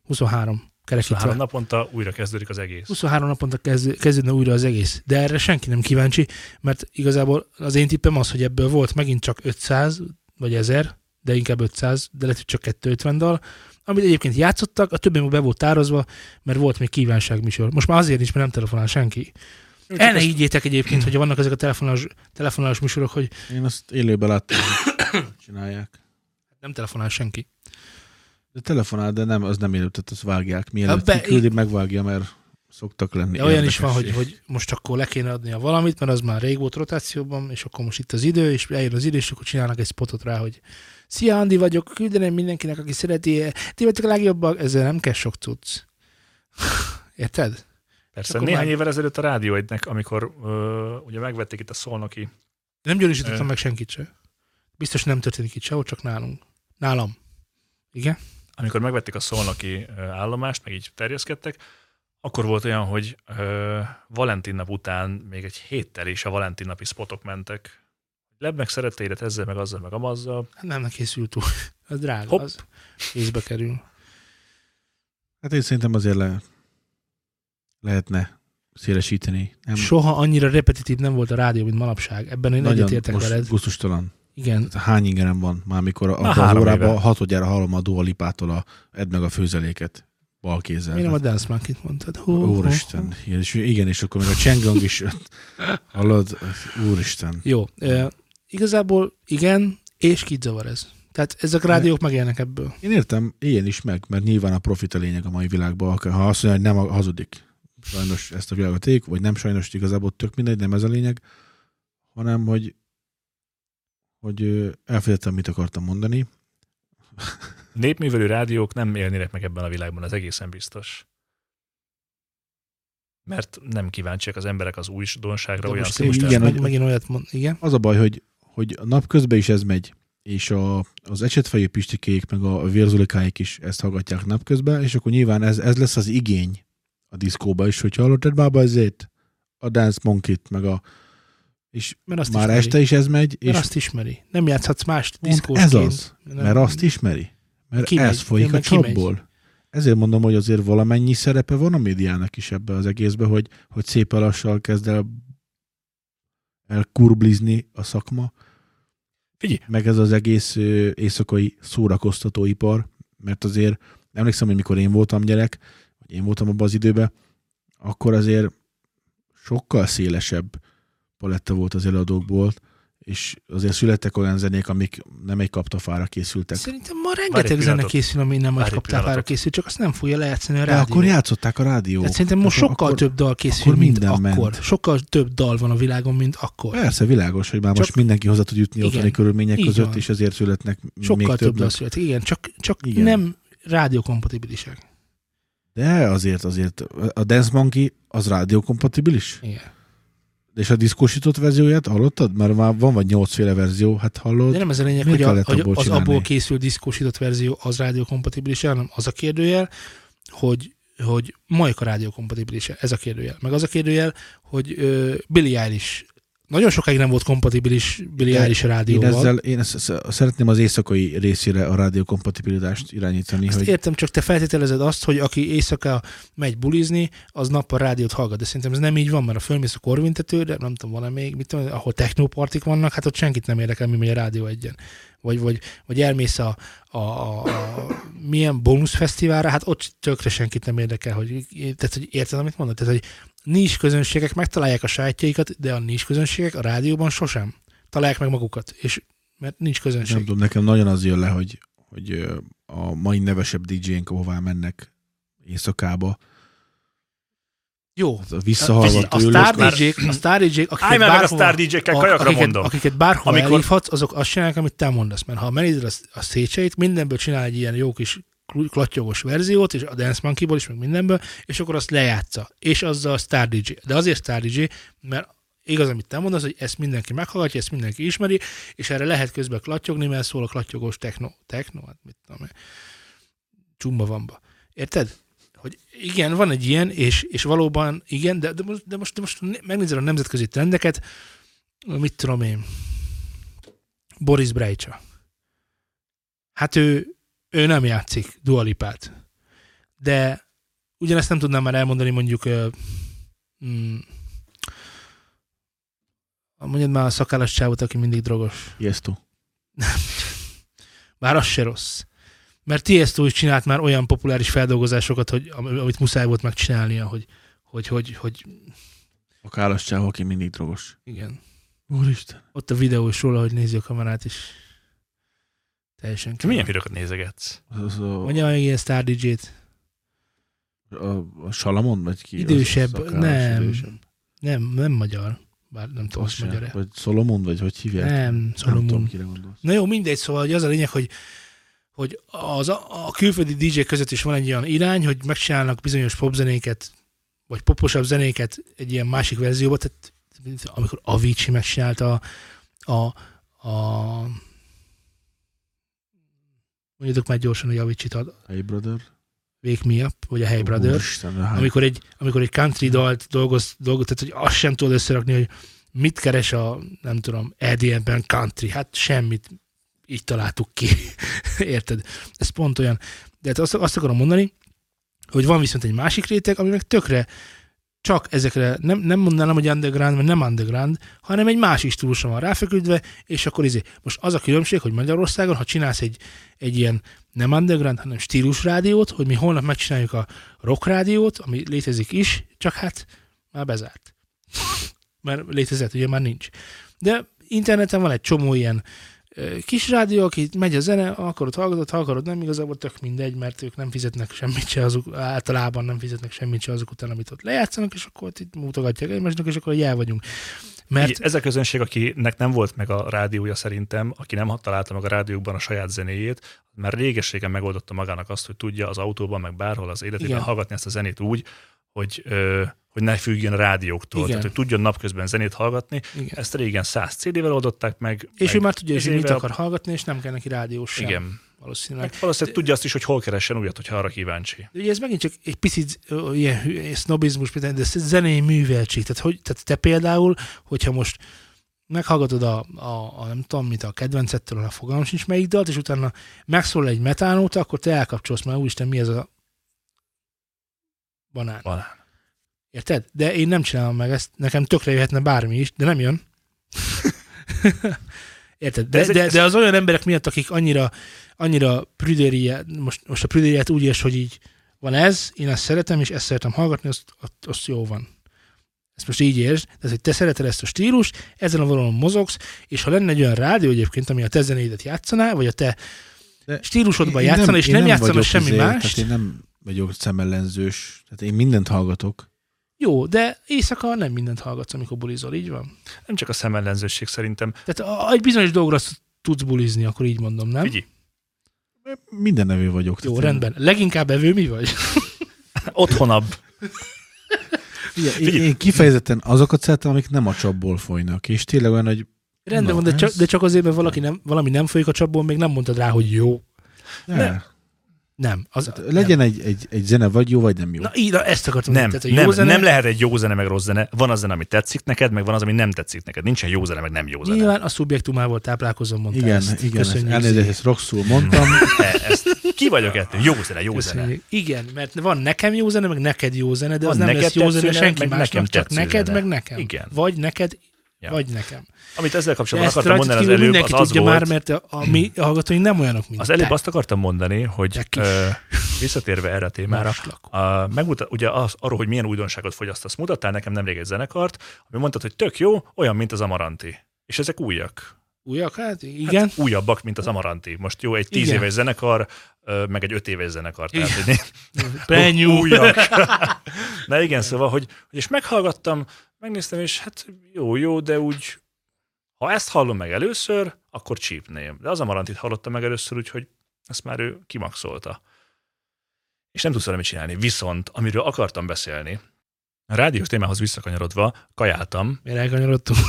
23 kerekítve.
23 naponta újra kezdődik az egész.
23 naponta kezd, kezdődne újra az egész. De erre senki nem kíváncsi, mert igazából az én tippem az, hogy ebből volt megint csak 500 vagy 1000, de inkább 500, de lehet, hogy csak 250 dal, amit egyébként játszottak, a többi be volt tározva, mert volt még kívánságműsor. Most már azért nincs, mert nem telefonál senki. El ne higgyétek egyébként, hogy vannak ezek a telefonálós, telefonálós műsorok, hogy
Én azt élőben láttam, hogy csinálják.
nem telefonál senki.
De telefonál, de nem, az nem élő, tehát azt vágják. Mielőtt
be-
kiküldi, megvágja, mert szoktak lenni.
De olyan is van, hogy, hogy most akkor le kéne adni a valamit, mert az már rég volt rotációban, és akkor most itt az idő, és eljön az idő, és akkor csinálnak egy spotot rá, hogy Szia, Andi vagyok, küldeném mindenkinek, aki szereti, ti vagytok a legjobbak, ezzel nem kell sok cucc. Érted?
Persze, néhány
már-
évvel ezelőtt a rádió egynek, amikor ö, ugye megvették itt a szolnoki,
Nem gyanúsítottam
Ö.
meg senkit se. Biztos nem történik itt sehol, csak nálunk. Nálam. Igen?
amikor megvették a szolnoki állomást, meg így terjeszkedtek, akkor volt olyan, hogy ö, Valentin nap után még egy héttel is a Valentin napi spotok mentek. Lebb meg szeretteidet ezzel, meg azzal, meg amazzal.
Hát nem ne készül túl. Az drága,
Hopp.
az észbe kerül.
Hát én szerintem azért le, lehetne szélesíteni. Nem,
Soha annyira repetitív nem volt a rádió, mint manapság. Ebben én egyetértek veled.
gusztustalan.
Igen.
Tehát hány ingerem van már, mikor az
három
órában hatodjára hallom a Dua Lipától a Edd meg a főzeléket bal kézzel.
Miért nem a Dance Monkey-t mondtad? Hú,
Úristen.
hú.
És, igen, és akkor még a Csengong is hallod, úristen.
Jó. E, igazából igen, és kit zavar ez. Tehát ezek a rádiók megélnek ebből.
Én értem, ilyen is meg, mert nyilván a profit a lényeg a mai világban. Ha azt mondja, hogy nem hazudik, sajnos ezt a világot éljük, vagy nem sajnos, igazából tök mindegy, nem ez a lényeg, hanem, hogy hogy elfelejtettem, mit akartam mondani.
Népművelő rádiók nem élnének meg ebben a világban, ez egészen biztos. Mert nem kíváncsiak az emberek az újdonságra, olyan
most, most
igen,
meg,
hogy-
megint olyat mond, igen.
Az a baj, hogy, hogy a napközben is ez megy, és a, az ecsetfejű pistikék, meg a vérzulikáik is ezt hallgatják napközben, és akkor nyilván ez, ez lesz az igény a diszkóba is, hogy hallottad már ezért a Dance Monkey-t, meg a és
Mert azt
már
ismeri.
este is ez megy,
Mert
és
azt ismeri. Nem játszhatsz más diszkósként.
ez az,
Nem-
mert azt ismeri. Mert
Kimegy,
ez folyik a
kimegy.
csapból. Ezért mondom, hogy azért valamennyi szerepe van a médiának is ebbe az egészbe, hogy, hogy szépen lassan kezd el elkurblizni a szakma.
Figyelj.
Meg ez az egész éjszakai szórakoztatóipar, mert azért emlékszem, hogy mikor én voltam gyerek, én voltam abban az időben, akkor azért sokkal szélesebb paletta volt az előadókból, és azért születtek olyan zenék, amik nem egy kaptafára készültek.
Szerintem ma rengeteg zene készül, ami nem egy
pillanatot.
készül, csak azt nem fogja lejátszani a
De
rádió.
akkor játszották a rádió.
Tehát szerintem most sokkal
akkor-
több dal készül,
akkor
mint
minden
akkor.
ment.
Sokkal több dal van a világon, mint akkor.
Persze, világos, hogy már
Csak-
most mindenki hozzá tud jutni
Igen,
otthoni körülmények között,
van.
és ezért születnek
Sokkal
még
több
több.
dal születik. Igen, csak, csak
Igen.
nem rádiókompatibilisek.
De azért, azért a Dance Monkey az rádiókompatibilis?
Igen.
És a diszkósított verzióját hallottad? Mert már van vagy nyolcféle verzió, hát hallod?
De nem ez a lényeg, hogy, a, hogy
abból
az
csinálni?
abból készült diszkósított verzió az rádiókompatibilis, hanem az a kérdőjel, hogy hogy Majka rádiókompatibilis Ez a kérdőjel. Meg az a kérdőjel, hogy ö, Billie Eilish nagyon sokáig nem volt kompatibilis Eilish a
Én
rádióval.
ezzel, én ezt, ezt szeretném az éjszakai részére a rádiókompatibilitást irányítani,
Azt
hogy
értem, csak te feltételezed azt, hogy aki éjszaka megy bulizni, az nappal rádiót hallgat. De szerintem ez nem így van, mert a fölmész a korvintetőre, nem tudom, van-e még, mit tudom, ahol technópartik vannak, hát ott senkit nem érdekel, mi megy a rádió egyen. Vagy, vagy, vagy elmész a, a, a, a milyen bónuszfesztiválra, hát ott tökre senkit nem érdekel, hogy, tehát, hogy érted, amit mondod? Tehát, hogy nincs közönségek megtalálják a sajtjaikat, de a nincs közönségek a rádióban sosem. Találják meg magukat, és mert nincs közönség.
nem tudom, nekem nagyon az jön le, hogy, hogy a mai nevesebb DJ-nk, ahová mennek éjszakába,
Jó,
az a visszahallgató
a Star DJ-k, a Star DJ-k, akiket
a
bárhova-
Star DJ-kkel,
a-
kajakra
akiket,
mondom.
Akiket bárhol
Amikor-
Amikor... elhívhatsz, azok azt csinálják, amit te mondasz. Mert ha megnézed a, a szécseit, mindenből csinál egy ilyen jó kis kl- klattyogos verziót, és a Dance Monkey-ból is, meg mindenből, és akkor azt lejátsza. És azzal Star DJ. De azért Star DJ, mert igaz, amit te mondasz, hogy ezt mindenki meghallgatja, ezt mindenki ismeri, és erre lehet közben klattyogni, mert szól a klattyogós techno. Techno? Hát mit tudom én. Csumba vamba. Érted? Hogy igen, van egy ilyen, és, és valóban igen, de, de, most, de, most, de most megnézed a nemzetközi trendeket, mit tudom én, Boris Brejcsa. Hát ő, ő nem játszik dualipát. De ugyanezt nem tudnám már elmondani mondjuk ö, mm, mondjad már a szakállas csávot, aki mindig drogos.
Tiesto.
Bár az se rossz. Mert Tiesto is csinált már olyan populáris feldolgozásokat, hogy, am- amit muszáj volt megcsinálnia, hogy, hogy, hogy, hogy
A kálas csáv, aki mindig drogos.
igen.
Úristen.
Ott a videó is róla, hogy nézi a kamerát is. Teljesen
Te milyen videókat nézegetsz?
Az, a,
Mondja meg ilyen Star DJ-t.
a, a Salamon, vagy ki?
Idősebb,
Az
nem.
Idősebb.
Nem, nem magyar. Bár nem tudom, hogy magyar.
Vagy Solomon, vagy hogy hívják?
Nem,
Nem tudom,
Solomon.
kire gondolsz.
Na jó, mindegy, szóval hogy az a lényeg, hogy hogy az a, a külföldi DJ között is van egy olyan irány, hogy megcsinálnak bizonyos popzenéket, vagy poposabb zenéket egy ilyen másik verzióba, tehát amikor Avicii megcsinálta a, a, a mondjátok már gyorsan, hogy Avicii-t ad
Hey brother.
Wake Me Up, vagy a Hey Brother,
Úristen, a
amikor egy, amikor egy country dalt dolgoz, dolgoz, tehát hogy azt sem tudod összerakni, hogy mit keres a, nem tudom, EDM-ben country, hát semmit, így találtuk ki. Érted? Ez pont olyan. De hát azt, azt akarom mondani, hogy van viszont egy másik réteg, ami meg tökre csak ezekre, nem, nem mondanám, hogy underground, mert nem underground, hanem egy másik stílusra van ráfeküdve, és akkor izé. Most az a különbség, hogy Magyarországon, ha csinálsz egy, egy ilyen nem underground, hanem stílus rádiót, hogy mi holnap megcsináljuk a rock rádiót, ami létezik is, csak hát már bezárt. Mert létezett, ugye már nincs. De interneten van egy csomó ilyen kis rádió, aki megy a zene, akarod hallgatod, ha akarod nem, igazából tök mindegy, mert ők nem fizetnek semmit se azok, általában nem fizetnek semmit se azok után, amit ott lejátszanak, és akkor ott itt mutogatják egymásnak, és akkor jel vagyunk.
Mert...
Mert
Ez a közönség, akinek nem volt meg a rádiója szerintem, aki nem találta meg a rádiókban a saját zenéjét, már régességen megoldotta magának azt, hogy tudja az autóban, meg bárhol az életében
Igen.
hallgatni ezt a zenét úgy, hogy, ö, hogy ne függjön a rádióktól.
Igen.
Tehát, hogy tudjon napközben zenét hallgatni.
igen.
Ezt régen 100 CD-vel oldották meg.
És
meg
ő már tudja, hogy mit akar hallgatni, és nem kell neki rádiós sem.
Igen.
Valószínűleg.
Meg valószínűleg tudja azt is, hogy hol keressen újat, hogyha arra kíváncsi.
De ugye ez megint csak egy picit ö, ilyen hű- sznobizmus, de ez zenei műveltség. Tehát, hogy, tehát te például, hogyha most meghallgatod a, a, a nem tudom mit, a kedvencettől, a fogalmam sincs melyik dalt, és utána megszól egy metánóta, akkor te elkapcsolsz, mert úristen, mi ez a banán.
Banán.
Érted? De én nem csinálom meg ezt, nekem tökre jöhetne bármi is, de nem jön. Érted?
De
De,
ez
de, de,
ez-
az olyan emberek miatt, akik annyira, annyira prüdériát, most, most a prüdériát úgy érts, hogy így van ez, én ezt szeretem, és ezt szeretem hallgatni, azt, azt, jó van. ezt most így értsd, tehát hogy te szereted ezt a stílust, ezen a vonalon mozogsz, és ha lenne egy olyan rádió egyébként, ami a te zenédet játszaná, vagy a te
De
stílusodban játszana, és
én
nem, játszana semmi
izé,
más,
Tehát én nem vagyok szemellenzős, tehát én mindent hallgatok.
jó, de éjszaka nem mindent hallgatsz, amikor bulizol, így van?
Nem csak a szemellenzőség szerintem.
Tehát egy bizonyos dolgra tudsz bulizni, akkor így mondom, nem?
Figyelj,
Minden nevű vagyok.
Jó,
Tehát én-
rendben. Leginkább evő mi vagy?
otthonabb.
Figyelj, én, én kifejezetten azokat szeretem, amik nem a csapból folynak, és tényleg olyan, hogy
Rendben
Na,
van, de
ez-
csak, de csak azért, mert valaki nem, valami nem folyik a csapból, még nem mondtad rá, hogy jó.
ne,
Nem. Az,
tehát legyen egy, egy, egy zene vagy jó, vagy nem jó.
Na, így, na, ezt akartam
Nem.
Tehát
nem,
zene,
nem lehet egy jó zene, meg rossz zene. Van az zene, ami tetszik neked, meg van az, ami nem tetszik neked. Nincsen jó zene, meg nem jó zene.
Nyilván a szubjektumával táplálkozom, mondtál
igen,
ezt.
igen, ezt,
Köszönjük
elnézést,
szépen.
ezt rosszul mondtam.
E, ezt, ki vagyok ettől? Jó zene, jó zene.
Köszönjük. Igen, mert van nekem jó zene, meg neked jó zene, de
Van
az nem
neked
lesz jó zene
zene,
senki másnak,
nekem
csak neked,
zene.
meg nekem.
Igen.
Vagy neked,
Ja.
vagy nekem.
Amit ezzel kapcsolatban akartam mondani az előbb, az az
tudja
volt,
már, mert a, a mi hallgatóink nem olyanok, mint
az előbb
te.
azt akartam mondani, hogy ö, visszatérve erre a témára, a, megmutat, ugye az, arról, hogy milyen újdonságot fogyasztasz, mutattál nekem nemrég egy zenekart, ami mondtad, hogy tök jó, olyan, mint az Amaranti. És ezek újak.
Újak, hát igen.
Hát újabbak, mint az Amaranti. Most jó, egy tíz
Igen.
éves zenekar, meg egy öt éves zenekar. Tehát,
Igen.
hogy újak. Na igen, szóval, hogy és meghallgattam, megnéztem, és hát jó, jó, de úgy, ha ezt hallom meg először, akkor csípném. De az Amarantit hallottam meg először, úgyhogy ezt már ő kimaxolta. És nem tudsz vele mit csinálni. Viszont, amiről akartam beszélni, a rádiós témához visszakanyarodva, kajáltam.
Miért elkanyarodtunk?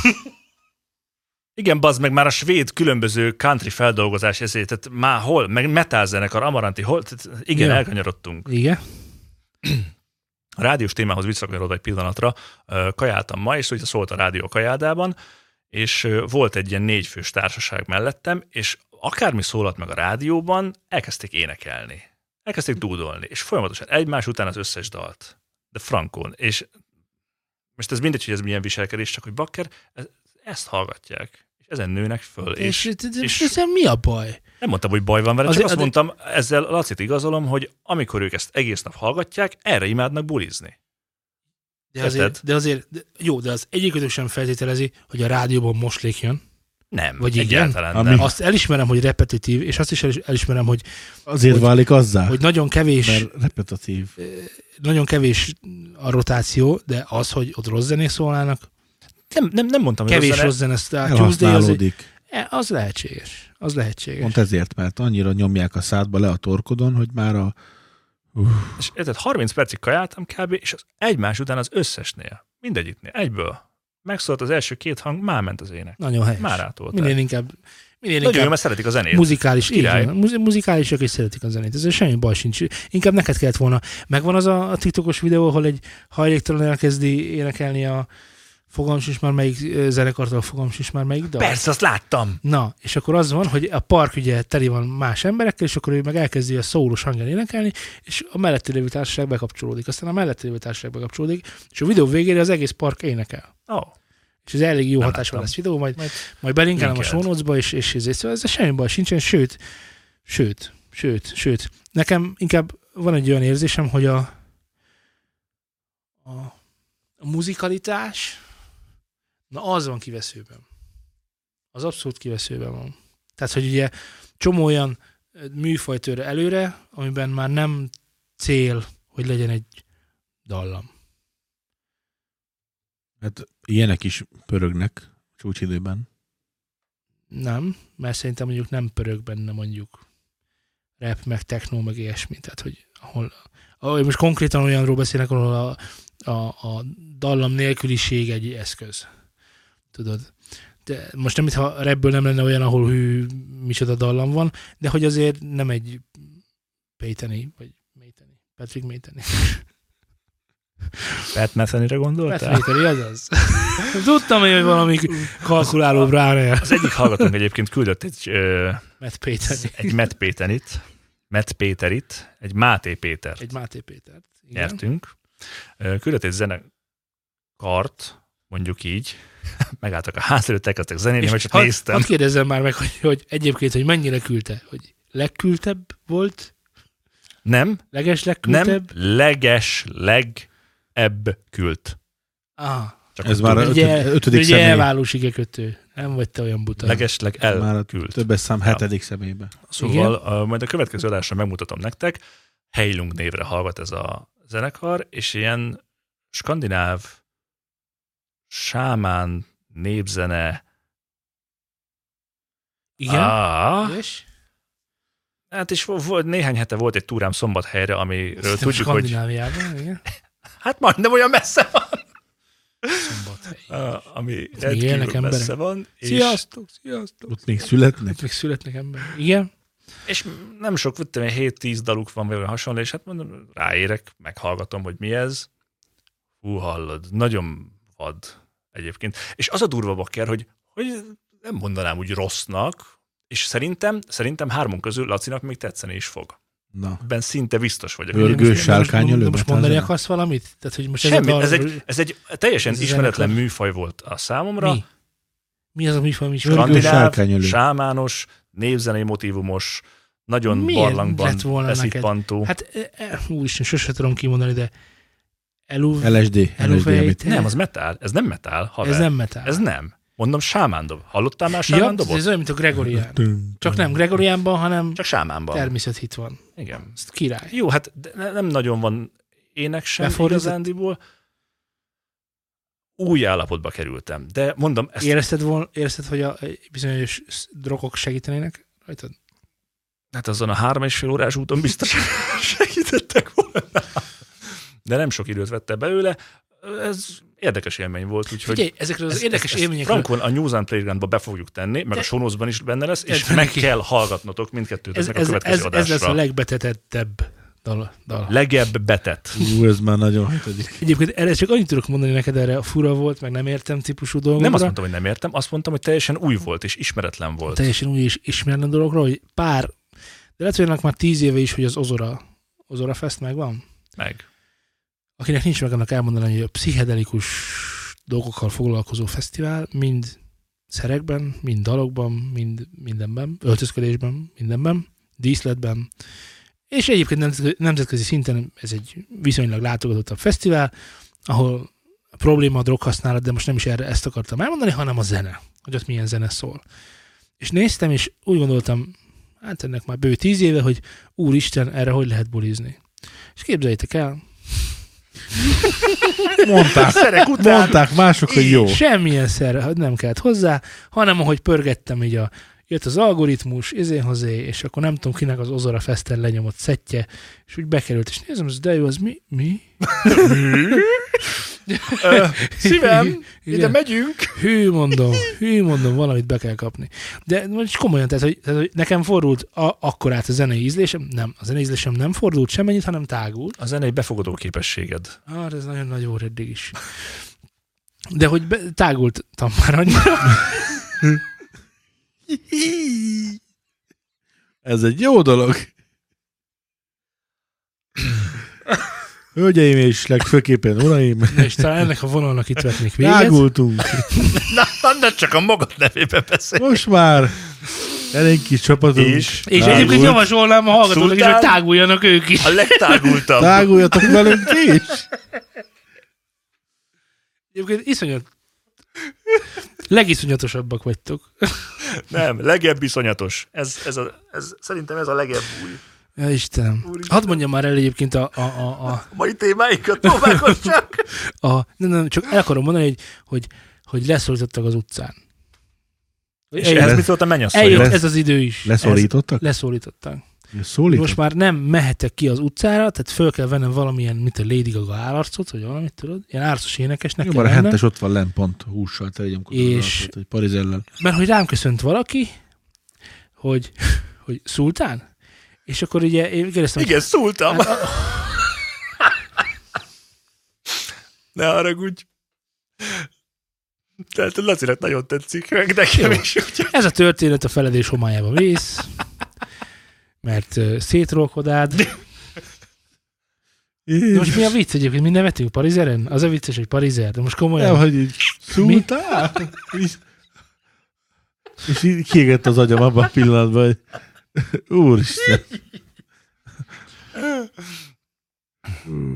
Igen, bazd meg már a svéd különböző country feldolgozás ezért, tehát már hol, meg metal zenekar, Amaranti, hol, tehát igen,
Ja.
elkanyarodtunk.
Igen.
A rádiós témához visszakanyarodva egy pillanatra, kajáltam ma, és ugye szólt a rádió kajádában, és volt egy ilyen négyfős társaság mellettem, és akármi szólalt meg a rádióban, elkezdték énekelni. Elkezdték dúdolni, és folyamatosan egymás után az összes dalt. De frankon. És most ez mindegy, hogy ez milyen viselkedés, csak hogy bakker, ez, ezt hallgatják. Ezen nőnek föl. És,
És,
és,
és, ezzel mi a baj?
nem mondtam, hogy baj van vele,
Azért-
csak azt
azért-
mondtam, ezzel Lacit igazolom, hogy amikor ők ezt egész nap hallgatják, erre imádnak bulizni.
De azért,
Érted?
de azért de, jó, de az egyikőtök sem feltételezi, hogy a rádióban moslék jön.
Nem,
Vagy igen?
egyáltalán
Ami-
nem.
Azt elismerem, hogy repetitív, és azt is elis- elismerem, hogy,
Azért
Hogy-
válik azzá,
hogy nagyon kevés,
mert repetitív.
nagyon kevés a rotáció, de az, hogy ott rossz zenék szólnának,
Nem, nem, nem mondtam, hogy
kevés
rossz zene.
Star Tuesday, az, egy- e, az lehetséges. Az lehetséges.
Pont ezért, mert annyira nyomják a szádba le a torkodon, hogy már a... Uh,
És érted, 30 percig kajáltam kb. és az egymás után az összesnél, mindegyiknél, egyből. Megszólt az első két hang, már ment az ének.
Nagyon helyes.
Már átolták.
Minél inkább, minél
Nagyon jó, mert szeretik a zenét.
muzikális, így
Király.
van, muzi- muzikálisak és szeretik a zenét. Ez semmi baj sincs. Inkább neked kellett volna. Megvan az a, a TikTokos videó, ahol egy hajléktalan elkezdi énekelni a fogams is már melyik zenekartól a fogams is már melyik dal.
Persze, azt láttam.
Na, és akkor az van, hogy a park ugye teli van más emberekkel, és akkor ő meg elkezdi a szólós hangján énekelni, és a melletti lévő társaság bekapcsolódik. Aztán a melletti lévő társaság bekapcsolódik, és a videó végére az egész park énekel.
Oh,
És ez elég jó hatású lesz videó, majd,
Majd
majd belinkelem a show és, és, és, szóval ez semmi baj sincsen, sőt, sőt, sőt, sőt. Nekem inkább van egy olyan érzésem, hogy a, a, a muzikalitás, na az van kiveszőben. Az abszolút kiveszőben van. Tehát, hogy ugye csomó olyan műfaj tör előre, amiben már nem cél, hogy legyen egy dallam.
hát ilyenek is pörögnek csúcsidőben.
Nem, mert szerintem mondjuk nem pörög benne mondjuk rap, meg techno, meg ilyesmi. Tehát, hogy ahol, ahol most konkrétan olyanról beszélek, ahol a, a, a dallam nélküliség egy eszköz. Tudod? De most nem, mintha rapből nem lenne olyan, ahol hű, micsoda dallam van, de hogy azért nem egy Payteni, vagy Mayteni, Patrick Mayteni.
Pat Metheny-re
Pat
gondoltál?
Mayteni, az az. Tudtam, hogy valami kalkuláló Brian,
Az egyik hallgatónk egyébként küldött egy, ö,
Matt Payteni.
egy Matt Péterit, Matt Péterit, egy Máté Péter
Egy Máté Pétert. Igen.
nyertünk. Küldött egy zenekart, mondjuk így, megálltak a ház előtt, elkezdtek zenélni, majd csak
hadd-
néztem.
Hadd kérdezzem már meg, hogy, hogy egyébként, hogy mennyire küldte? Hogy legküldtebb volt?
Nem,
Leges
nem,
legküldtebb?
leges, legebb küld.
Ah,
Csak
Ez már a
tudod,
Ugye,
ötöd- ötödik
ugye
személy.
elválós igekötő. Nem vagy te olyan buta.
legesleg
Már a
elküld.
többes szám hetedik személybe.
Szóval a, majd a következő adásra megmutatom nektek. Heilung névre hallgat ez a zenekar, és ilyen skandináv sámán népzene.
Igen?
Ah,
És?
hát és vo- volt, néhány hete volt egy túrám szombathelyre, amiről
Szerintem
tudjuk, hogy
Skandináviában, igen.
hát majdnem olyan messze van,
Szombathely.
ah, ami
élnek
rendkívül
emberek.
messze van. És,
Sziasztok, sziasztok.
Ott még születnek.
Itt még születnek emberek. Igen?
és nem sok, én, 7-10 daluk van, vagy hasonló, és hát mondom, ráérek, meghallgatom, hogy mi ez. Hú, hallod, nagyon vad egyébként. És az a durva bakker, hogy, hogy nem mondanám úgy rossznak, és szerintem, szerintem hármunk közül Lacinak még tetszeni is fog.
Na.
Ebben szinte biztos vagyok.
Most-
sárkány
most,
elő,
most
mert
mondani akarsz valamit? Tehát, hogy most
Semmi,
a dal-
ez egy, ez egy teljesen
Ez
ismeretlen
zenekar.
műfaj volt a számomra.
Mi? Mi az a műfaj, mi
Skandináv, sámános, névzenei motivumos, nagyon
Miért
barlangban
lett volna neked?
beszippantó.
Hát, e, e, úristen, sose tudom kimondani, de elu,
LSD. LSD,
Nem, az metál. Ez nem metál, haver.
ez nem metal.
Ez nem. Mondom, sámándob. Hallottál már
ja,
sámándobot?
ez olyan, mint a Gregorián. Csak nem Gregoriánban, hanem
Csak sámánban.
természethit van.
Igen.
Ez király.
Jó, hát nem nagyon van ének sem
Befordított?
igazándiból. Új állapotba kerültem. De mondom, ezt
Érezted, volna, érezted, hogy a bizonyos drogok segítenének rajtad?
hát azon a három és fél órás úton biztos segítettek volna. De nem sok időt vette belőle. Ez érdekes élmény volt, úgyhogy
Figyelj, ezekről az érdekes élményekről...
Frankon a New Zealand Playgroundba be fogjuk tenni, meg
De-
a sonózban is benne lesz, és
Ez
meg kell hallgatnotok mindkettőt
ez,
a
ez,
következő
ez, ez
adásra.
lesz a legbetetettebb dal. dal.
Legebb betett.
Ú, ez már nagyon hatodik.
Egyébként erre csak annyit tudok mondani neked, erre a fura volt, meg nem értem típusú dolgokra.
Nem azt mondtam, hogy nem értem, azt mondtam, hogy teljesen új volt és ismeretlen volt.
teljesen új és ismeretlen dologról, hogy pár, de lehet, hogy ennek már tíz éve is, hogy az Ozora, Ozora Fest megvan.
Meg.
Akinek nincs meg annak elmondani, hogy a pszichedelikus dolgokkal foglalkozó fesztivál mind szerekben, mind dalokban, mind mindenben, öltözködésben, mindenben, díszletben, és egyébként nemzetközi- szinten ez egy viszonylag látogatottabb fesztivál, ahol a probléma a droghasználat, de most nem is erre ezt akartam elmondani, hanem a zene, hogy ott milyen zene szól. És néztem, és úgy gondoltam, hát ennek már bő tíz éve, hogy úristen, erre hogy lehet bulizni. És képzeljétek el,
Mondták,
Szerek után
mondták mások, hogy jó.
Semmilyen szer nem kellett hozzá, hanem ahogy pörgettem így a jött az algoritmus, izén hozé, és akkor nem tudom kinek az Ozora Festen lenyomott szettje, és úgy bekerült, és nézem, ez de jó, az mi? Mi?
Ö, Szívem, ide
Igen.
megyünk.
Hű, mondom, hű, mondom, valamit be kell kapni. De most komolyan, tehát, hogy, tehát, hogy nekem fordult a, akkor át a zenei ízlésem, nem, a zenei ízlésem nem fordult semmennyit, hanem tágult.
A zenei befogadó képességed.
Ah, ez nagyon nagy óra eddig is. De hogy be, tágultam már annyira,
Ez egy jó dolog. Hölgyeim és legfőképpen uraim,
és talán ennek a vonalnak itt vetnék véget.
rágultunk.
Na, na, ne csak a magad nevében beszélj.
Most már elég kis csapatunk.
És?
És
Tágult.
egyébként javasolnám a hallgatónak is, hogy táguljanak ők is.
A legtágultabb.
Táguljatok velünk is.
Egyébként iszonyat... Legiszonyatosabbak vagytok.
Nem, legebb iszonyatos. Ez, ez, a, ez, szerintem ez a legebb új.
Ja, Istenem.
Úristen.
Hadd mondjam már el egyébként a, a, a, a,
A mai témáinkat próbálkozz csak.
a nem, nem, csak el akarom mondani, hogy, hogy, hogy leszorítottak az utcán.
És
Eljött-
ehhez mit szólt a mennyasszony?
Eljött
lesz-
ez az idő is.
Leszorítottak?
Ez, leszorítottak.
Szólított?
Most már nem mehetek ki az utcára, tehát föl kell vennem valamilyen, mint a Lady Gaga állarcot, vagy valamit, tudod? Ilyen árcos énekesnek
Jó,
kell
már a hentes ott van lent pont hússal, te egy
És-
hogy parizellel.
mert hogy rám köszönt valaki, hogy, hogy szultán, és akkor ugye én kérdeztem,
Igen, szóltam.
hogy, hát,
Ne haragudj. Tehát Lacinak nagyon tetszik, meg nekem
Jó.
is. Úgyhogy
ez a történet a feledés homályába vész, mert uh, szétrolkodád. De most mi a vicc egyébként? Mi nevetünk Parizeren? Az a vicces, hogy Parizer, de most komolyan.
Nem, hogy így szúrtál? És- És így kiégett az agyam abban a pillanatban, hogy úristen.